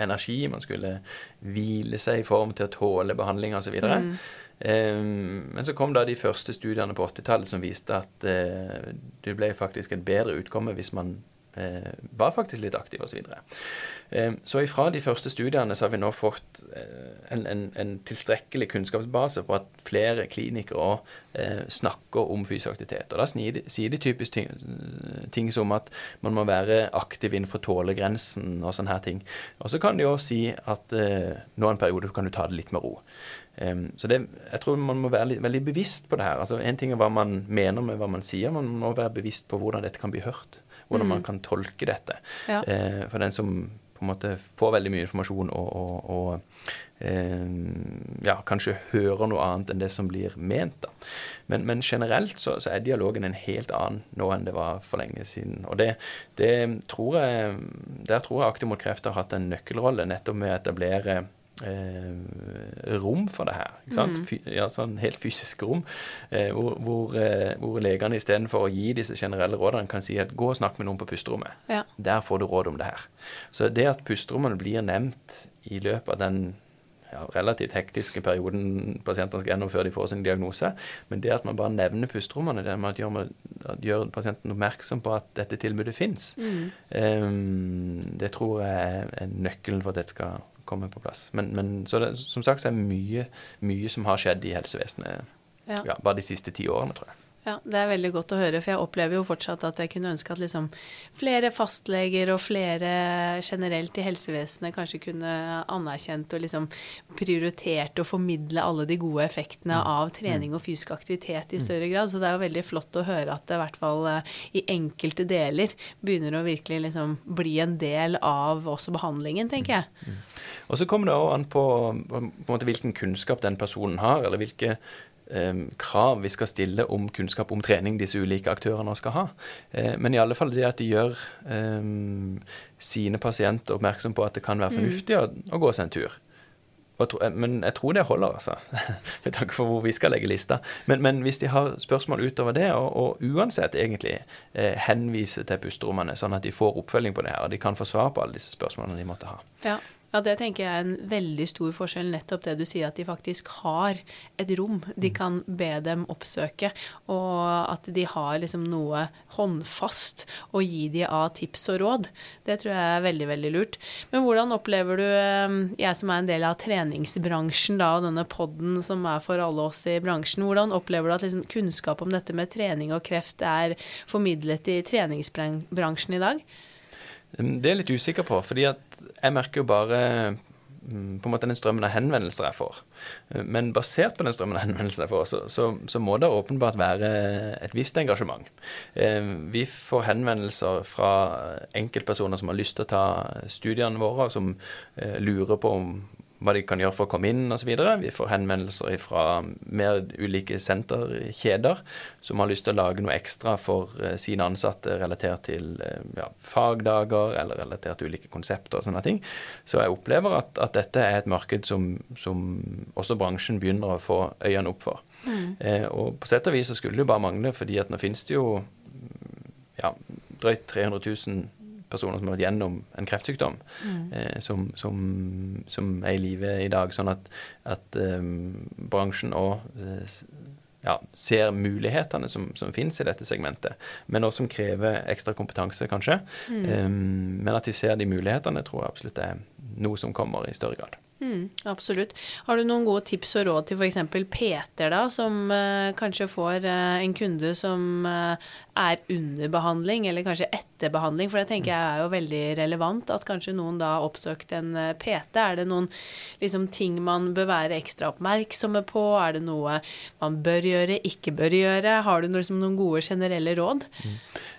energi, man skulle hvile seg i form til å tåle behandling osv. Mm. Ehm, men så kom da de første studiene på 80-tallet som viste at eh, det ble faktisk et bedre utkomme hvis man eh, var faktisk litt aktiv osv. Så, videre. Ehm, så ifra de første studiene så har vi nå fått eh, en, en, en tilstrekkelig kunnskapsbase på at flere klinikere snakker om fysisk aktivitet. Og da sier de typisk ting, ting, som at man må være aktiv innenfor tålegrensen og sånne her ting. Og så kan de òg si at nå en periode kan du ta det litt med ro. Um, så det, jeg tror man må være litt, veldig bevisst på det her. Altså En ting er hva man mener med hva man sier, man må være bevisst på hvordan dette kan bli hørt. Hvordan mm. man kan tolke dette. Ja. Uh, for den som på en måte får veldig mye informasjon og, og, og uh, ja, kanskje hører noe annet enn det som blir ment. da. Men, men generelt så, så, er dialogen en helt annen nå enn det var for lenge siden. Og det, det tror jeg, der tror jeg Aktiv mot kreft har hatt en nøkkelrolle nettopp med å etablere eh, rom for det her. ikke sant? Mm. Ja, sånn helt fysisk rom. Eh, hvor, hvor, eh, hvor legene istedenfor å gi disse generelle rådene, kan si at gå og snakk med noen på pusterommet. Ja. Der får du råd om det her. Så det at pusterommene blir nevnt i løpet av den ja, relativt hektiske perioden pasientene skal gjennom før de får sin diagnose. Men det at man bare nevner pusterommene, det med at gjør, at gjør pasienten oppmerksom på at dette tilbudet fins, mm. um, det tror jeg er nøkkelen for at dette skal komme på plass. Men, men så det, som sagt så er det mye, mye som har skjedd i helsevesenet ja. Ja, bare de siste ti årene, tror jeg. Ja, Det er veldig godt å høre, for jeg opplever jo fortsatt at jeg kunne ønske at liksom flere fastleger og flere generelt i helsevesenet kanskje kunne anerkjent og liksom prioritert å formidle alle de gode effektene mm. av trening mm. og fysisk aktivitet i mm. større grad. Så det er jo veldig flott å høre at det i hvert fall eh, i enkelte deler begynner å virkelig liksom bli en del av også behandlingen, tenker jeg. Og så kommer det òg an på, på, måte, hvilken kunnskap den personen har, eller hvilke krav vi skal stille om kunnskap om trening disse ulike aktørene skal ha. Eh, men i alle fall det at de gjør eh, sine pasienter oppmerksom på at det kan være mm. fornuftig mm. å, gå seg en tur. Eh, men jeg tror det holder, altså. Med tanke på hvor vi skal legge lista. Men, men hvis de har spørsmål utover det, og, og uansett egentlig eh, henvise til pusterommene, sånn at de får oppfølging på det her, og de kan få svar på alle disse spørsmålene de måtte ha. Ja. Ja, det tenker jeg er en veldig stor forskjell, nettopp det du sier, at de faktisk har et rom de Mm. kan be dem oppsøke, og at de har liksom noe håndfast å gi de av tips og råd. Det tror jeg er veldig, veldig lurt. Men hvordan opplever du, eh, jeg som er en del av treningsbransjen da, og denne podden som er for alle oss i bransjen, hvordan opplever du at liksom, kunnskap om dette med trening og kreft er formidlet i treningsbransjen i dag? Mm, Det er jeg litt usikker på, fordi jeg merker jo bare mm, på en måte den strømmen av henvendelser jeg får. Eh, Men basert på den strømmen av henvendelser jeg får, så, så, så må det åpenbart være et visst engasjement. Eh, Vi får henvendelser fra enkeltpersoner som har lyst til å ta studiene våre, og som eh, lurer på om hva de kan gjøre for å komme inn osv. Vi får henvendelser fra mer ulike senterkjeder som har lyst til å lage noe ekstra for eh, sine ansatte relatert til eh, ja, fagdager eller relatert til ulike konsepter og sånne ting. Så jeg opplever at, at dette er et marked som, som også bransjen begynner å få øynene opp for. Eh, og på sett og vis så skulle det jo bare mangle, fordi at nå finnes det jo ja, drøyt 300 000 personer som har vært gjennom en kreftsykdom, eh, som, som, som er i live i dag. Sånn at, at eh, bransjen òg eh, ja, ser mulighetene som, som finnes i dette segmentet, men også som krever ekstra kompetanse, kanskje. Eh, men at de ser de mulighetene, tror jeg absolutt er noe som kommer i større grad. Mm, absolutt. Har du noen gode tips og råd til f.eks. Peter, da, som eh, kanskje får eh, en kunde som eh, er under behandling, eller kanskje etter behandling? For det tenker jeg er jo veldig relevant, at kanskje noen da har oppsøkt en eh, PT. Er det noen liksom, ting man bør være ekstra oppmerksomme på? Er det noe man bør gjøre, ikke bør gjøre? Har du noe, liksom, noen gode generelle råd?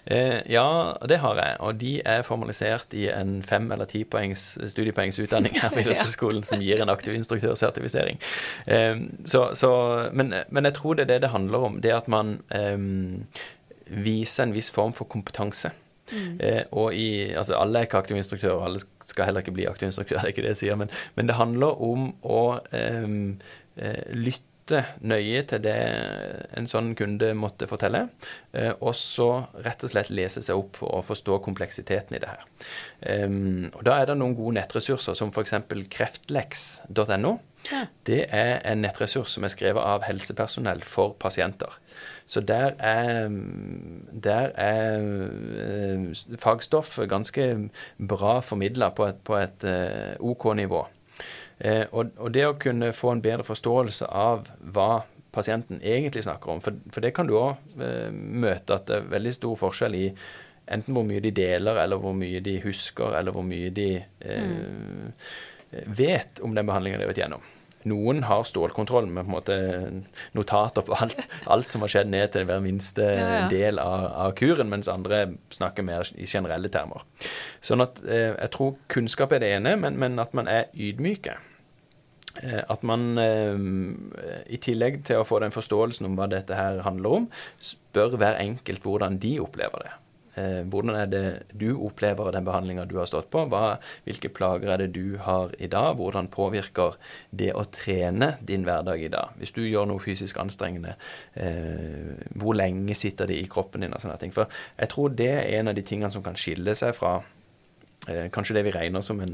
Eh, ja, det har jeg, og de er formalisert i en fem- eller tipoengs studiepoengs utdanning her på idrettshøyskolen som gir en aktiv instruktørsertifisering. Eh, så, så, men, men jeg tror det er det det handler om. Det at man eh, viser en viss form for kompetanse. Eh, og i, altså Alle er ikke aktive instruktører, alle skal heller ikke bli aktive instruktører, det er ikke det jeg sier, men, men det handler om å eh, lytte nøye til det en sånn kunde måtte fortelle, eh, og så rett og slett lese seg opp for å forstå kompleksiteten i det her. Og Da er det noen gode nettressurser, som f.eks. kreftleks.no. Ja. Det er en nettressurs som er skrevet av helsepersonell for pasienter. Så der er, der er eh, fagstoff ganske bra formidla på et, på et eh, OK nivå. Eh, og, og det å kunne få en bedre forståelse av hva pasienten egentlig snakker om, for, for det kan du òg eh, møte at det er veldig stor forskjell i enten hvor mye de deler, eller hvor mye de husker, eller hvor mye de eh, vet om den behandlingen de har vært gjennom. Noen har stålkontroll med på en måte notater på alt, alt som har skjedd ned til hver minste Ja, ja. del av, av kuren, mens andre snakker mer i generelle termer. Sånn at eh, jeg tror kunnskap er det ene, men, men at man er ydmyke. Eh, At man eh, i tillegg til å få den forståelsen om hva dette her handler om, spør hver enkelt hvordan de opplever det. Eh, hvordan er det du opplever den behandlinga du har stått på? Hva, hvilke plager er det du har i dag? Hvordan påvirker det å trene din hverdag i dag? Hvis du gjør noe fysisk anstrengende, eh, hvor lenge sitter det i kroppen din? og sånne ting. For jeg tror det er en av de tingene som kan skille seg fra Eh, kanskje det vi regner som en,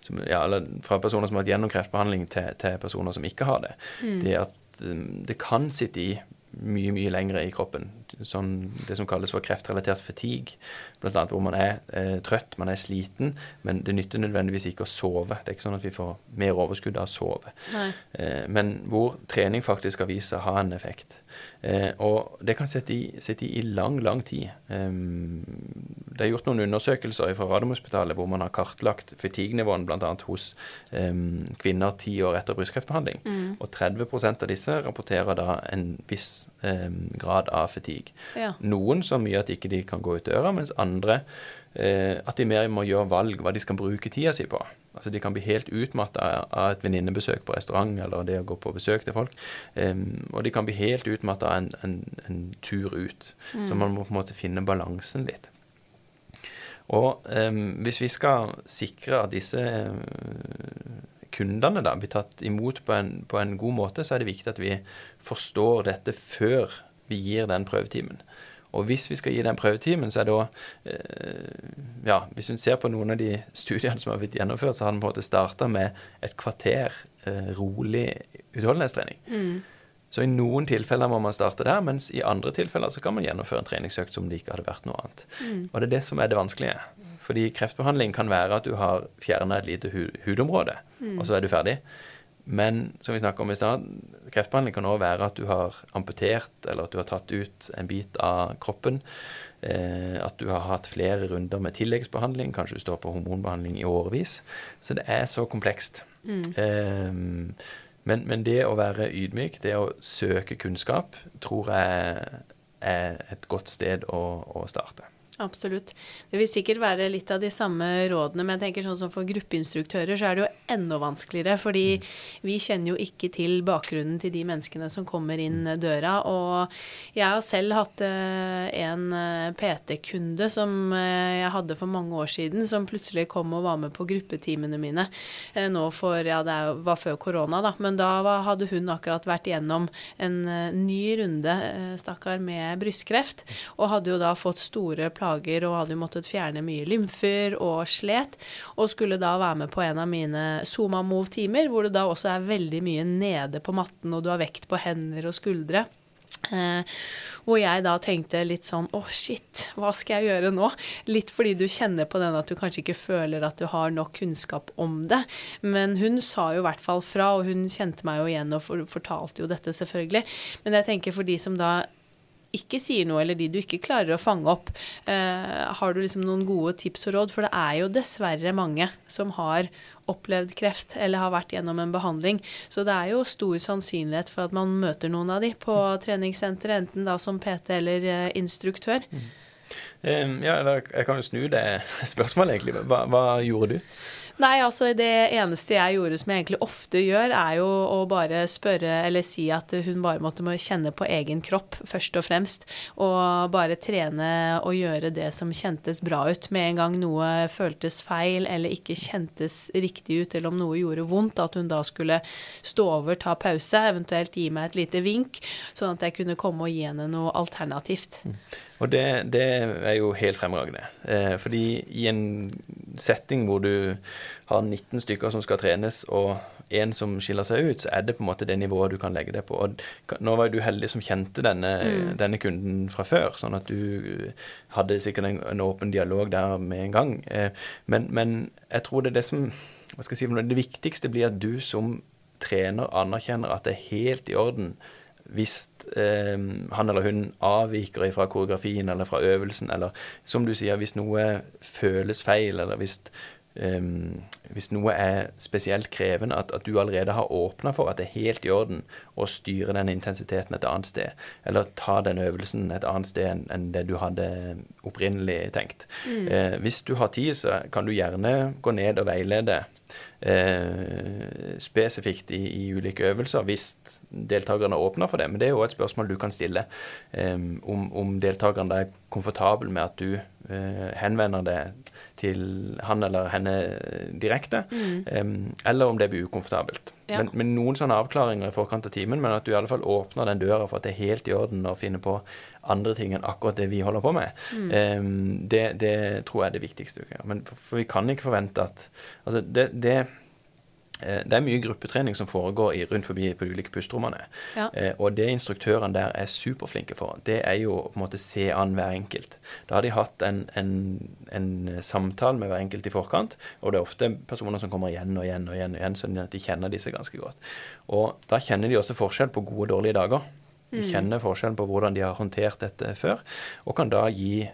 som, ja, Fra personer som har hatt gjennom kreftbehandling til, til personer som ikke har det. Det at um, det kan sitte i mye, mye lengre i kroppen. Sånn, det som kalles for kreftrelatert fatigue, blant annet hvor man er eh, trøtt, man er sliten, men det nytter nødvendigvis ikke å sove. Det er ikke sånn at vi får mer overskudd av å sove. Eh, men hvor trening faktisk har vist seg å ha en effekt. Eh, og det kan sitte i, sitte i lang, lang tid. Um, det er gjort noen undersøkelser fra Radiumhospitalet hvor man har kartlagt fatigue-nivåen bl.a. hos um, kvinner ti år etter brystkreftbehandling. Og 30% av disse rapporterer da en viss grad av fatigue. Ja. Noen så mye at ikke de kan gå ut døra, mens andre eh, at de mer må gjøre valg hva de skal bruke tida si på. Altså De kan bli helt utmatta av et venninnebesøk på restaurant eller det å gå på besøk til folk. Em, og de kan bli helt utmatta av en, en, en tur ut. Så man må på en måte finne balansen litt. Og em, hvis vi skal sikre at disse kundene da blir tatt imot på en, på en god måte, så er det viktig at vi forstår dette før vi gir den prøvetimen. Og hvis vi skal gi den prøvetimen, så er da eh, Ja, hvis vi ser på noen av de studiene som har blitt gjennomført, så har den på en måte starta med et kvarter eh, rolig utholdenhetstrening. Mm. Så i noen tilfeller må man starte der, mens i andre tilfeller så kan man gjennomføre en treningsøkt som det ikke hadde vært noe annet. Mm. Og det er det som er det vanskelige. Fordi kreftbehandling kan være at du har fjerna et lite hu hudområde, Mm. og så er du ferdig. Men som vi snakka om i stad, kreftbehandling kan òg være at du har amputert, eller at du har tatt ut en bit av kroppen. Eh, at du har hatt flere runder med tilleggsbehandling. Kanskje du står på hormonbehandling i årevis. Så det er så komplekst. Mm. Eh, men, men det å være ydmyk, det å søke kunnskap, tror jeg er et godt sted å, å starte. Absolutt. Det vil sikkert være litt av de samme rådene, men jeg tenker sånn som for gruppeinstruktører så er det jo enda vanskeligere, fordi vi kjenner jo ikke til bakgrunnen til de menneskene som kommer inn døra. Og jeg har selv hatt eh, en eh, PT-kunde som eh, jeg hadde for mange år siden, som plutselig kom og var med på gruppetimene mine nå for Ja, det var før korona, da, men da hadde hun akkurat vært igjennom en ny runde, stakkar, med brystkreft, og hadde jo da fått store plager og hadde jo måttet fjerne mye lymfer og slet, og skulle da være med på en av mine Zoma Move-timer, hvor det da også er veldig mye nede på matten, og du har vekt på hender og skuldre. Eh, hvor jeg da tenkte litt sånn Å, shit, hva skal jeg gjøre nå? Litt fordi du kjenner på den at du kanskje ikke føler at du har nok kunnskap om det. Men hun sa jo i hvert fall fra, og hun kjente meg jo igjen og for, fortalte jo dette, selvfølgelig. Men jeg tenker for de som da ikke sier noe, eller de du ikke klarer å fange opp, eh, har du liksom noen gode tips og råd? For det er jo dessverre mange som har opplevd kreft eller har vært gjennom en behandling. Så det er jo stor sannsynlighet for at man møter noen av de på treningssenteret, enten da som PT eller eh, instruktør. Um, ja, jeg kan jo snu det spørsmålet, egentlig. Hva, hva gjorde du? Nei, altså det eneste jeg gjorde som jeg egentlig ofte gjør, er jo å bare spørre eller si at hun bare måtte må kjenne på egen kropp, først og fremst. Og bare trene og gjøre det som kjentes bra ut. Med en gang noe føltes feil eller ikke kjentes riktig ut, eller om noe gjorde vondt, at hun da skulle stå over, ta pause, eventuelt gi meg et lite vink, sånn at jeg kunne komme og gi henne noe alternativt. Og det, det er jo helt fremragende. Eh, fordi i en setting hvor du har 19 stykker som skal trenes, og én som skiller seg ut, så er det på en måte det nivået du kan legge det på. Og nå var jo du heldig som kjente denne, denne kunden fra før, sånn at du hadde sikkert en, en åpen dialog der med en gang. Eh, men, men jeg tror det er det som hva skal jeg si, Det viktigste blir at du som trener anerkjenner at det er helt i orden hvis eh, han eller hun avviker fra koreografien eller fra øvelsen, eller som du sier, hvis noe føles feil, eller hvis, eh, hvis noe er spesielt krevende, at, at du allerede har åpna for at det er helt i orden å styre den intensiteten et annet sted, eller ta den øvelsen et annet sted enn enn det du hadde opprinnelig tenkt. Eh, hvis du har tid, så kan du gjerne gå ned og veilede eh, spesifikt i, i ulike øvelser hvis deltakerne åpner for det. Men det er jo et spørsmål du kan stille eh, om, om deltakerne er komfortabel med at du eh, henvender deg til han eller henne direkte, eh, eller om det blir ukomfortabelt. Ja. Men, men noen sånne avklaringer i forkant av timen, men at du i alle fall åpner den døra for at det er helt i orden å finne på andre ting enn akkurat det vi holder på med, eh, det, det tror jeg er det viktigste du kan gjøre. Men for, for vi kan ikke forvente at Altså, det, det det er mye gruppetrening som foregår i, rundt forbi på de ulike pusterommene. Ja. Eh, og det instruktørene der er superflinke for, det er jo på en måte se an hver enkelt. Da har de hatt en, en, en samtale med hver enkelt i forkant, og det er ofte personer som kommer igjen og igjen og igjen, og igjen sånn at de kjenner disse ganske godt. Og da kjenner de også forskjell på gode og dårlige dager. De kjenner forskjell på hvordan de har håndtert dette før, og kan da gi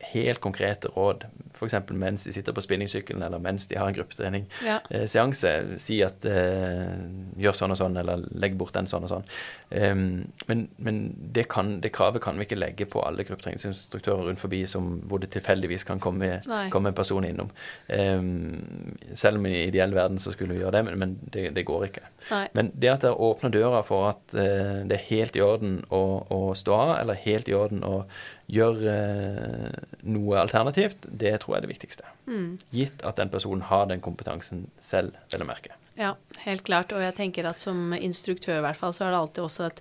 helt konkrete råd, f.eks. mens de sitter på spinningsykkelen, eller mens de har en Ja. gruppetrening-seanse. si at eh, gjør sånn og sånn, eller legg bort den sånn og sånn. Um, men men det, kan, det kravet kan vi ikke legge på alle gruppetreningsinstruktører rundt forbi som, hvor det tilfeldigvis kan komme, komme en person innom. Um, selv om i ideell verden så skulle vi gjøre det, men, men det, det går ikke. Nei. Men det at dere åpner døra for at eh, det er helt i orden å, å stå av, eller helt i orden å gjøre eh, noe alternativt, det tror jeg er det viktigste. Mm. Gitt at den personen har den kompetansen selv, vel å merke. Ja, helt klart. Og jeg tenker at som instruktør i hvert fall, så er det alltid også et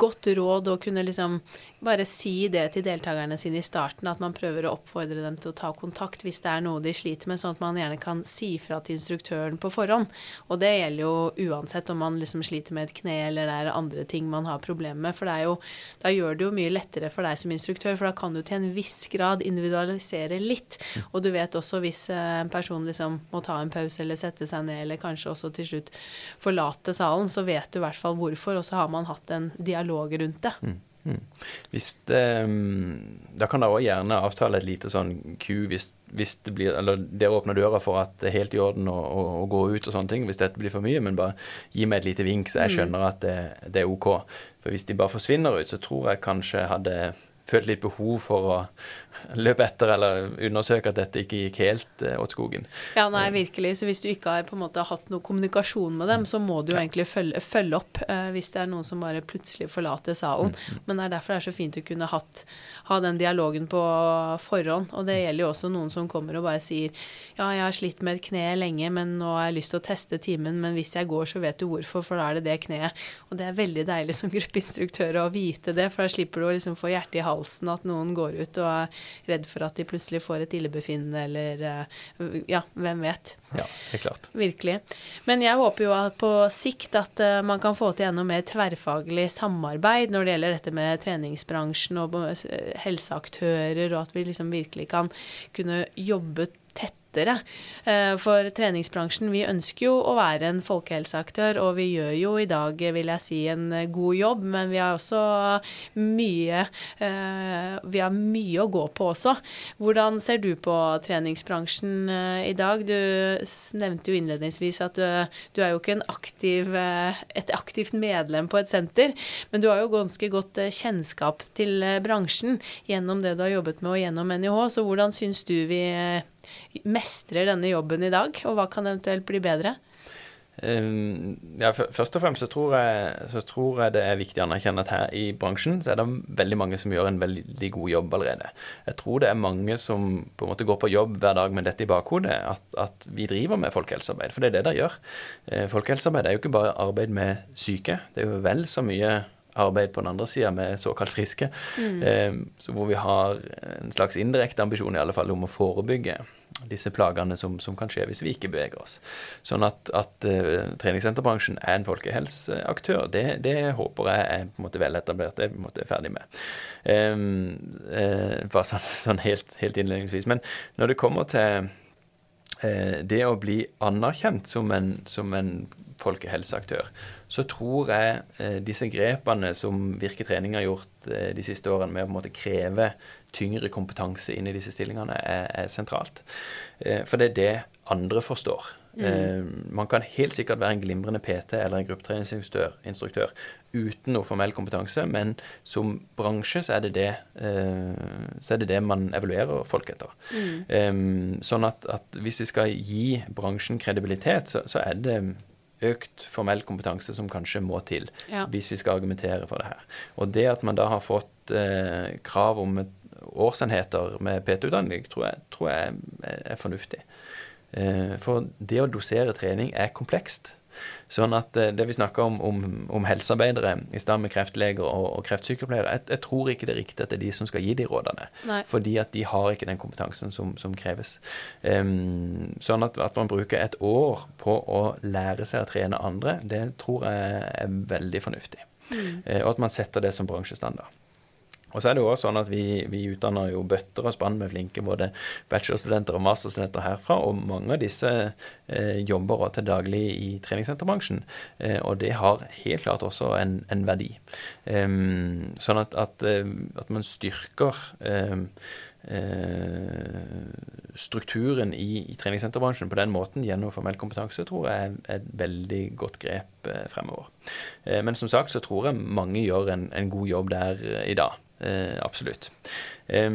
godt råd å kunne liksom bare si det til deltakerne sine i starten, at man prøver å oppfordre dem til å ta kontakt hvis det er noe de sliter med, sånn at man gjerne kan si fra til instruktøren på forhånd. Og det gjelder jo uansett om man liksom sliter med et kne eller det er andre ting man har problemer med. For jo, da gjør det jo mye lettere for deg som instruktør, for da kan du til en viss grad individualisere litt. Og du vet også hvis en person liksom må ta en pause eller sette seg ned, eller kanskje også til slutt forlate salen, så vet du i hvert fall hvorfor, og så har man hatt en dialog rundt det. Mm. Mm. Det, da kan dere òg gjerne avtale et lite sånn ku hvis, hvis, det blir Eller dere åpner døra for at det er helt i orden å, å, å, gå ut og sånne ting hvis dette blir for mye, men bare gi meg et lite vink, så jeg mm. skjønner at det, det er OK. For hvis de bare forsvinner ut, så tror jeg kanskje jeg hadde følt litt behov for å løpe etter eller undersøke at dette ikke gikk helt eh, åt skogen. Ja, nei, virkelig. Så hvis du ikke har på en måte hatt noe kommunikasjon med dem, så må du jo ja. egentlig følge, følge opp eh, hvis det er noen som bare plutselig forlater salen. Mm, mm. Men det er derfor det er så fint å kunne hatt, ha den dialogen på forhånd. Og det gjelder jo også noen som kommer og bare sier ja, jeg har slitt med et kne lenge, men nå har jeg lyst til å teste timen, men hvis jeg går, så vet du hvorfor, for da er det det kneet. Og det er veldig deilig som gruppeinstruktør å vite det, for da slipper du å liksom få hjertet i halsen at noen går ut og er redd for at de plutselig får et illebefinnende, eller eh, ja, hvem vet. Ja, helt klart. Virkelig. Men jeg håper jo at på sikt at uh, man kan få til enda mer tverrfaglig samarbeid når det gjelder dette med treningsbransjen og eh, helseaktører, og at vi liksom virkelig kan kunne jobbe tett lettere. Eh, for treningsbransjen, vi ønsker jo å være en folkehelseaktør, og vi gjør jo i dag, vil jeg si, en god jobb, men vi har også mye eh, Vi har mye å gå på også. Hvordan ser du på treningsbransjen eh, i dag? Du nevnte jo innledningsvis at du, du er jo ikke aktiv, et aktivt medlem på et senter, men du har jo ganske godt kjennskap til bransjen gjennom det du har jobbet med og gjennom NIH, så hvordan syns du vi mestrer denne jobben i dag, og hva kan eventuelt bli bedre? Um, ja, først og fremst så tror, jeg, så tror, jeg, det er viktig å anerkjenne at her i bransjen så er det veldig mange som gjør en veldig god jobb allerede. Jeg tror det er mange som på en måte går på jobb hver dag med dette i bakhodet, at, at vi driver med folkehelsearbeid. For det er det de gjør. Eh, folkehelsearbeid er jo ikke bare arbeid med syke. Det er jo vel så mye arbeid på den andre sida med såkalt friske. Mm. Eh, hvor vi har en slags indirekte ambisjon i alle fall om å forebygge disse plagene som, som, kan skje hvis vi ikke beveger oss. Sånn at, at uh, treningssenterbransjen er en folkehelseaktør, det, det, håper jeg er på en måte veletablert. Det er på en måte ferdig med. Um, uh, bare sånn, sånn helt, helt, innledningsvis. Men når det kommer til uh, det å bli anerkjent som en, som en folkehelseaktør, så tror jeg disse grepene som Virke Trening har gjort de siste årene med å på en måte kreve tyngre kompetanse inn i disse stillingene er, er sentralt. Eh, for det er det andre forstår. Mm. Eh, man kan helt sikkert være en glimrende PT eller en gruppetreningsinstruktør uten noe formell kompetanse, men som bransje så er det det, eh, så er det, det man evaluerer folk etter. Mm. sånn at, at, hvis vi skal gi bransjen kredibilitet, så, så er det økt formell kompetanse som kanskje må til ja. hvis vi skal argumentere for det her. Og det at man da har fått eh, krav om et årsenheter med PT-utdanning tror tror jeg er fornuftig. Eh, for det å dosere trening er komplekst. Sånn at eh, det vi snakker om, om, om helsearbeidere i stedet med kreftleger og, og kreftsykepleiere, jeg, jeg, tror ikke det er riktig at det er de som skal gi de rådene. Nei. Fordi at de har ikke den kompetansen som, som kreves. Um, sånn at, at, man bruker et år på å lære seg å trene andre, det tror jeg er veldig fornuftig. Mm. Uh, og at man setter det som bransjestandard. Og så er det jo også sånn at vi, vi utdanner jo bøtter og spann med flinke både bachelorstudenter og masterstudenter herfra, og mange av disse eh, jobber også til daglig i treningssenterbransjen. Eh, og det har helt klart også en, en verdi. Um, sånn at, at, eh, at, man styrker um, strukturen i, i, treningssenterbransjen på den måten gjennom formell kompetanse, tror jeg er et veldig godt grep eh, fremover. Men som sagt så tror jeg mange gjør en, en god jobb der i dag. Eh, absolutt. Eh,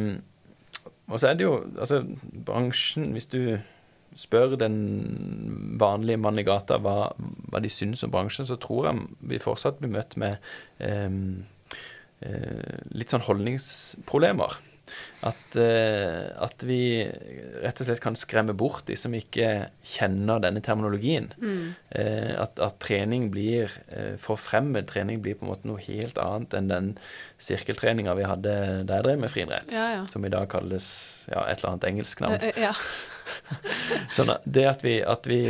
og så er det jo altså bransjen Hvis du spør den vanlige mann i gata hva, hva, de syns om bransjen, så tror jeg vi fortsatt blir møtt med eh, litt sånn holdningsproblemer. At, uh, at, vi rett og slett kan skremme bort de som ikke kjenner denne terminologien. Mm. Uh, at, at, trening blir uh, for fremmed. Trening blir på en måte noe helt annet enn den sirkeltreninga vi hadde der jeg drev med friidrett, ja, ja. som i dag kalles ja, et eller annet engelsk navn. Ja. sånn at det at vi, at vi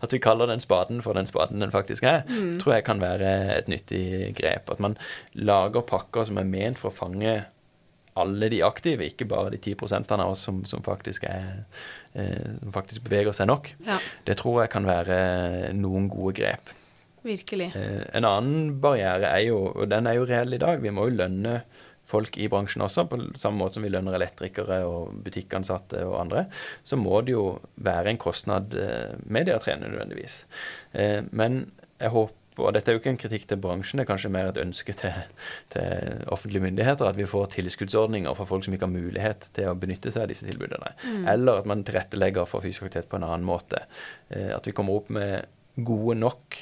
at vi kaller den spaden for den spaden den faktisk er, mm. tror jeg kan være et nyttig grep. At man lager pakker som er ment for å fange alle de aktive, ikke bare de 10 av oss som, som, faktisk er, eh, som, faktisk beveger seg nok. Ja. Det tror jeg kan være noen gode grep. Virkelig. Eh, en annen barriere er jo, og den er jo reell i dag, vi må jo lønne folk i bransjen også, på samme måte som vi lønner elektrikere og butikkansatte og andre, så må det jo være en kostnad eh, med det å trene nødvendigvis. Eh, men jeg håper og dette er jo ikke en kritikk til bransjen, det er kanskje mer et ønske til, til offentlige myndigheter. At vi får tilskuddsordninger for folk som ikke har mulighet til å benytte seg av disse tilbudene. Mm. Eller at man tilrettelegger for fysisk aktivitet på en annen måte. Eh, at vi kommer opp med gode nok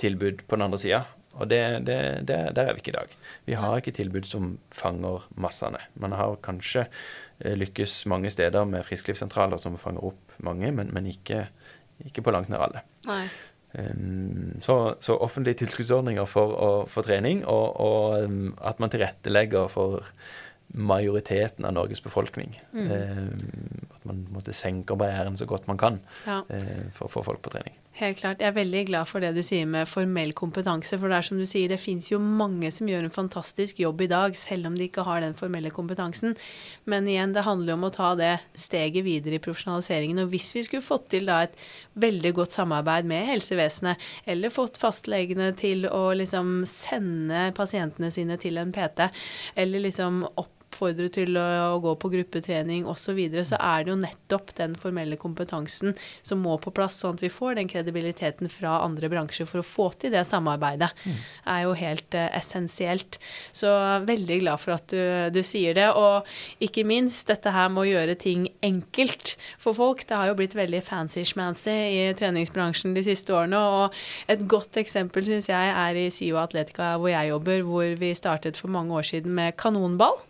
tilbud på den andre sida. Og det, det, det, der er vi ikke i dag. Vi har ikke tilbud som fanger massene. Man har kanskje eh, lykkes mange steder med frisklivssentraler som fanger opp mange, men, men ikke, ikke, på langt nær alle. Um, så, så, offentlige tilskuddsordninger for, for trening, og, og um, at man tilrettelegger for majoriteten av Norges befolkning. Mm. Um, man måtte senke barrieren så godt man kan ja. uh, for å få folk på trening. Helt klart. Jeg er veldig glad for det du sier med formell kompetanse. For det er som du sier, det fins jo mange som gjør en fantastisk jobb i dag, selv om de ikke har den formelle kompetansen. Men igjen, det handler jo om å ta det steget videre i profesjonaliseringen. Og hvis vi skulle fått til da et veldig godt samarbeid med helsevesenet, eller fått fastlegene til å liksom sende pasientene sine til en PT, eller liksom opp oppfordre til å, gå på gruppetrening osv., så, videre, så er det jo nettopp den formelle kompetansen som må på plass, sånn at vi får den kredibiliteten fra andre bransjer for å få til det samarbeidet. Mm. er jo helt uh, essensielt. Så veldig glad for at du, du, sier det. Og ikke minst dette her med å gjøre ting enkelt for folk. Det har jo blitt veldig fancy-schmancy i treningsbransjen de siste årene. Og et godt eksempel syns jeg er i SIO Atletica hvor jeg jobber, hvor vi startet for mange år siden med kanonball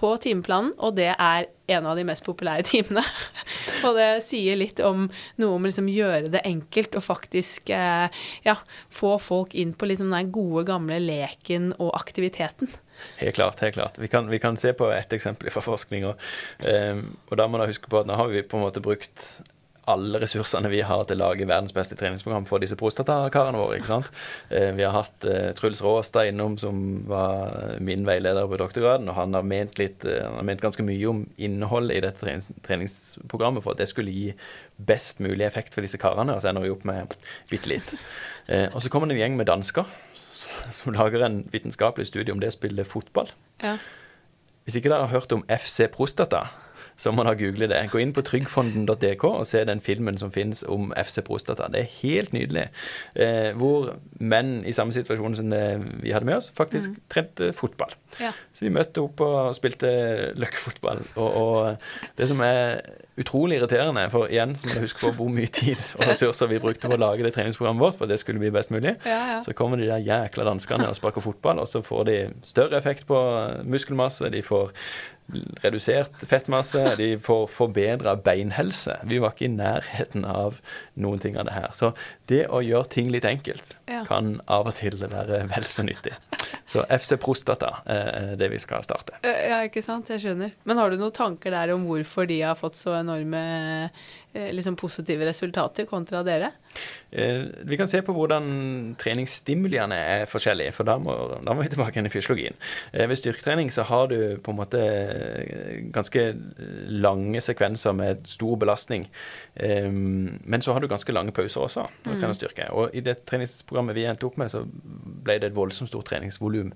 på timeplanen, og det er en av de mest populære timene. og det sier litt om noe om liksom gjøre det enkelt og faktisk eh, ja, få folk inn på liksom den gode, gamle leken og aktiviteten. Helt klart. helt klart. Vi kan, vi kan se på et eksempel fra forskninga. Um, og da må man huske på at nå har vi på en måte brukt alle ressursene vi har til å lage verdens beste treningsprogram for disse prostatakarene våre. ikke sant? Eh, vi har hatt uh, Truls Råstad innom, som var min veileder på doktorgraden. og Han har ment, litt, han har ment ganske mye om innholdet i dette trenings treningsprogrammet for at det skulle gi best mulig effekt for disse karene. Og så ender vi opp med bitte litt. Og så kommer det en gjeng med dansker som, som lager en vitenskapelig studie om det å spille fotball. Ja. Hvis ikke dere har hørt om FC Prostata så må dere google det. Gå inn på tryggfonden.dk og se den filmen som finnes om FC Prostata. Det er helt nydelig. Eh, hvor menn i samme situasjon som vi hadde med oss, faktisk mm. trente fotball. Ja. Så vi møtte opp og spilte løkkefotball. Og, og det som er utrolig irriterende, for igjen så må du huske på hvor mye tid og ressurser vi brukte på å lage det treningsprogrammet vårt, for det skulle bli best mulig. Ja, ja. Så kommer de der jækla danskene og sparker fotball, og så får de større effekt på muskelmasse. De får redusert fettmasse, de får forbedra beinhelse. Vi var ikke i nærheten av noen ting av det her. Så det å gjøre ting litt enkelt ja. kan av og til være vel så nyttig. Så FC Prostata er det vi skal starte. Ja, ikke sant. Jeg skjønner. Men har du noen tanker der om hvorfor de har fått så enorme Eh, liksom positive resultater kontra dere? Eh, vi kan se på hvordan treningsstimuliene er forskjellige, for da må, da må vi tilbake igjen i fysiologien. Eh, ved styrketrening så har du på en måte ganske lange sekvenser med stor belastning. Men så har du ganske lange pauser også når du trener styrke. Og i det treningsprogrammet vi endte opp med, så ble det et voldsomt stort treningsvolum.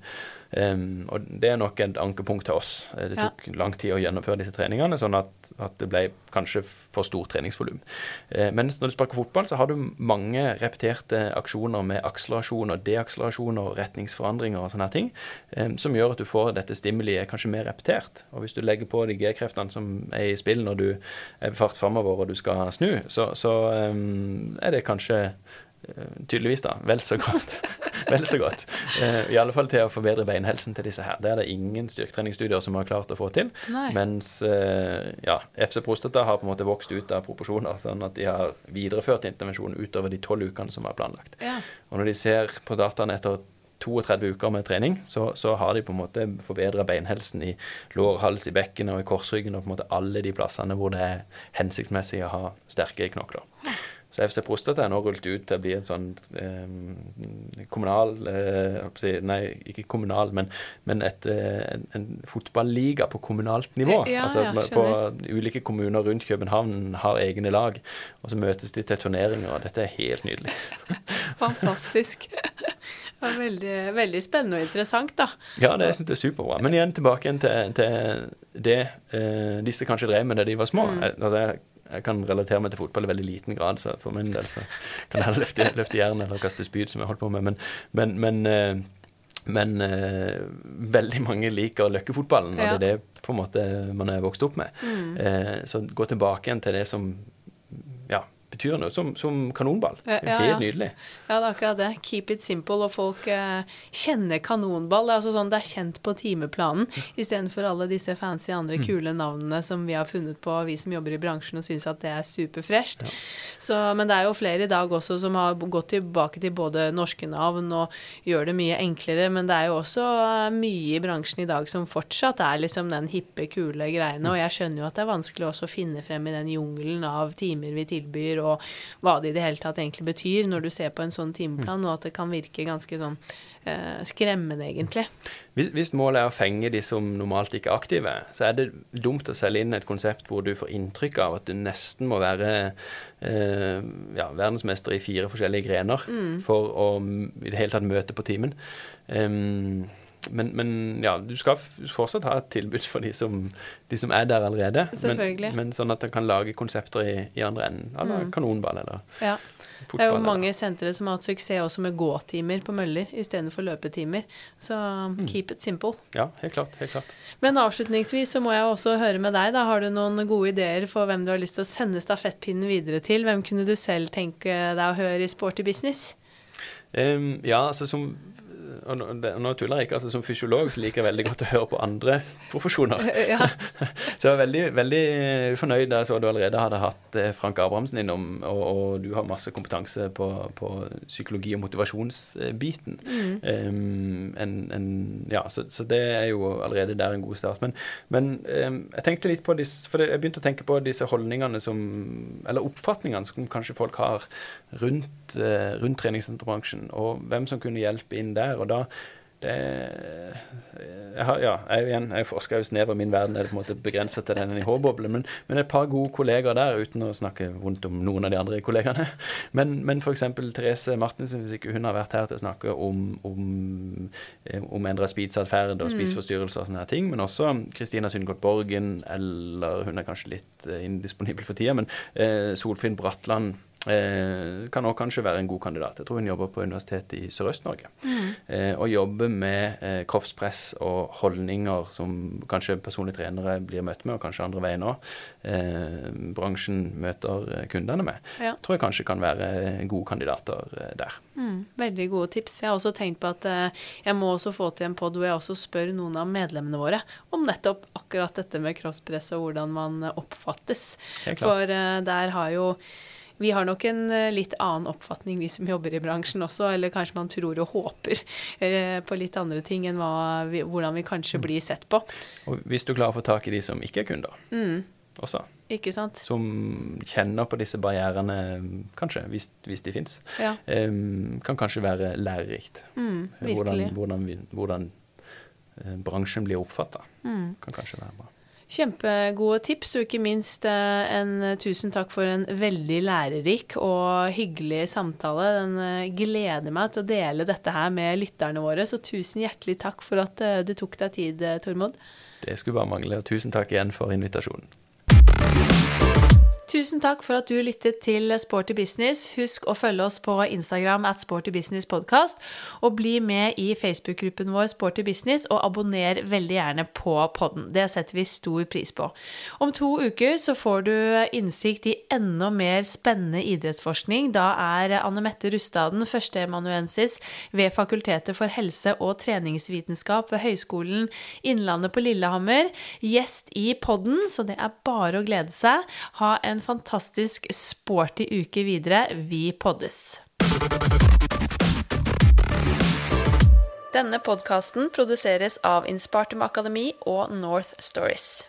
Um, og det er nok et ankepunkt til oss. Det tok ja. lang tid å gjennomføre disse treningene, sånn at, at det ble kanskje for stort treningsvolum. Uh, mens når du sparker fotball, så har du mange repeterte aksjoner med akselerasjon og deakselerasjon og retningsforandringer og sånne ting, um, som gjør at du får dette stimuliet kanskje mer repetert. Og hvis du legger på de G-kreftene som er i spill når du er på fart framover og du skal snu, så, så um, er det kanskje tydeligvis, da, vel så godt. vel så godt. Uh, I alle fall til å forbedre beinhelsen til disse her. Det er det ingen styrketreningsstudier som har klart å få til. Nei. Mens uh, ja, FC Prostata har på en måte vokst ut av proporsjoner, sånn at de har videreført intervensjonen utover de tolv ukene som var planlagt. Ja. Og når de ser på dataene etter 32 uker med trening, så, så har de på en måte forbedra beinhelsen i lår, hals, i bekkenet og i korsryggen og på en måte alle de plassene hvor det er hensiktsmessig å ha sterke knokler. Så FC Prostata er nå rullet ut til å bli en sånn eh, kommunal eh, Nei, ikke kommunal, men, men et, eh, en, en fotballiga på kommunalt nivå. Ja, altså ja, på ulike kommuner rundt København har egne lag, og så møtes de til turneringer, og dette er helt nydelig. Fantastisk. Det var veldig, veldig spennende og interessant, da. Ja, det syns jeg er superbra. Men igjen tilbake til, til det eh, disse kanskje drev med da de var små. Mm. Altså, jeg, kan relatere meg til fotball i veldig liten grad, så for min del så kan jeg heller løfte, løfte jern eller kaste spyd, som jeg holdt på med. Men, men, men, eh, men eh, veldig mange liker løkkefotballen, og det er det på en måte man er vokst opp med. Mm. Eh, så gå tilbake igjen til det som betyr noe, som, som kanonball. Ja, ja, Helt nydelig. Ja, det er akkurat det. Keep it simple. Og folk eh, kjenner kanonball. Det er, altså sånn, det er kjent på timeplanen, istedenfor alle disse fancy andre kule navnene som vi har funnet på, vi som jobber i bransjen og syns at det er superfresht. Ja. men det er jo flere i dag også som har gått tilbake til både norske navn og gjør det mye enklere, men det er jo også eh, mye i bransjen i dag som fortsatt er liksom den hippe, kule greiene. Og jeg skjønner jo at det er vanskelig også å finne frem i den jungelen av timer vi tilbyr, og hva det i det hele tatt egentlig betyr når du ser på en sånn timeplan, og at det kan virke ganske sånn eh, skremmende, egentlig. Hvis, hvis målet er å fenge de som normalt ikke er aktive, så er det dumt å selge inn et konsept hvor du får inntrykk av at du nesten må være eh, ja, verdensmester i fire forskjellige grener for å i det hele tatt møte på timen. Em, men, men ja, du skal fortsatt ha et tilbud for de som, de som er der allerede. Selvfølgelig. Men, men sånn at en kan lage konsepter i, i andre enden. Eller kanonball eller Ja. Det er fotball. jo eller- mange sentre som har hatt suksess også med gåtimer på møller istedenfor løpetimer. Så keep it simple. Ja, helt klart. Helt klart. Men avslutningsvis så må jeg også høre med deg. da. Har du noen gode ideer for hvem du har lyst til å sende stafettpinnen videre til? Hvem kunne du selv tenke deg å høre i Sporty business? Um, ja, altså som og nå, tuller jeg ikke. altså Som fysiolog så liker jeg veldig godt å høre på andre profesjoner. Ja. Så jeg var veldig, veldig fornøyd da jeg så du allerede hadde hatt eh, Frank Abrahamsen innom, og, og du har masse kompetanse på, på psykologi- og motivasjonsbiten. Em, en, en, ja, så, så det er jo allerede der en god start. Men, men um, jeg tenkte litt på disse, for jeg begynte å tenke på disse holdningene som Eller oppfatningene som kanskje folk har rundt, eh, rundt treningssenterbransjen, og hvem som kunne hjelpe inn der. og da det, jeg, har, ja, jeg igjen, jeg forsker jo snevert. min verden er det på en måte begrenset til den NIH-boblen, men, men et par gode kollegaer der, uten å snakke vondt om noen av de andre kollegaene. Men, men f.eks. Therese Martinsen, hvis ikke hun har vært her til å snakke om, om, eh, om endra spiseatferd og spiseforstyrrelser og sånne her ting, men også Kristina Sundgodt Borgen, eller hun er kanskje litt eh, indisponibel for tida, men eh, Solfinn Bratland Eh, kan også kanskje være en god kandidat. Jeg tror hun jobber på Universitetet i Sørøst-Norge. Eh, og jobber med eh, kroppspress og holdninger som kanskje personlige trenere blir møtt med, og kanskje andre veien òg. Eh, bransjen møter eh, kundene med. Ja. Tror jeg kanskje kan være eh, gode kandidater der. Mm, veldig gode tips. Jeg har også tenkt på at jeg må også få til en pod hvor jeg også spør noen av medlemmene våre om nettopp akkurat dette med kroppspress og hvordan man oppfattes. For der har jo vi har nok en eh, litt annen oppfatning, vi som jobber i bransjen også, eller kanskje man tror og håper eh, på litt andre ting enn vi, hvordan vi kanskje blir sett på. Og hvis du klarer å få tak i de som ikke er kunder Mm, også, ikke sant? som kjenner på disse barrierene, kanskje, hvis, hvis de fins, Ja. kan kanskje være lærerikt. Mm. Hvordan, hvordan, vi, hvordan eh, bransjen blir oppfatta, Mm. kan kanskje være bra. Kjempegode tips, og ikke minst eh, en eh, tusen takk for en veldig lærerik og hyggelig samtale. Den eh, gleder meg til å dele dette her med lytterne våre, så tusen hjertelig takk for at du tok deg tid, Tormod. Det skulle bare mangle, og tusen takk igjen for invitasjonen. Tusen takk for at du lyttet til Sporty business. Husk å følge oss på Instagram at Sporty Business Podcast, og bli med i Facebook-gruppen vår Sporty Business, og abonner veldig gjerne på podden. Det setter vi stor pris på. Om to uker så får du innsikt i enda mer spennende idrettsforskning. Da er Anne Mette Rustaden, førsteemanuensis ved Fakultetet for helse- og treningsvitenskap ved Høgskolen Innlandet på Lillehammer, gjest i podden, så det er bare å glede seg. Ha en fantastisk sporty uke videre. Vi poddes. Denne podkasten produseres av Inspartum Akademi og North Stories.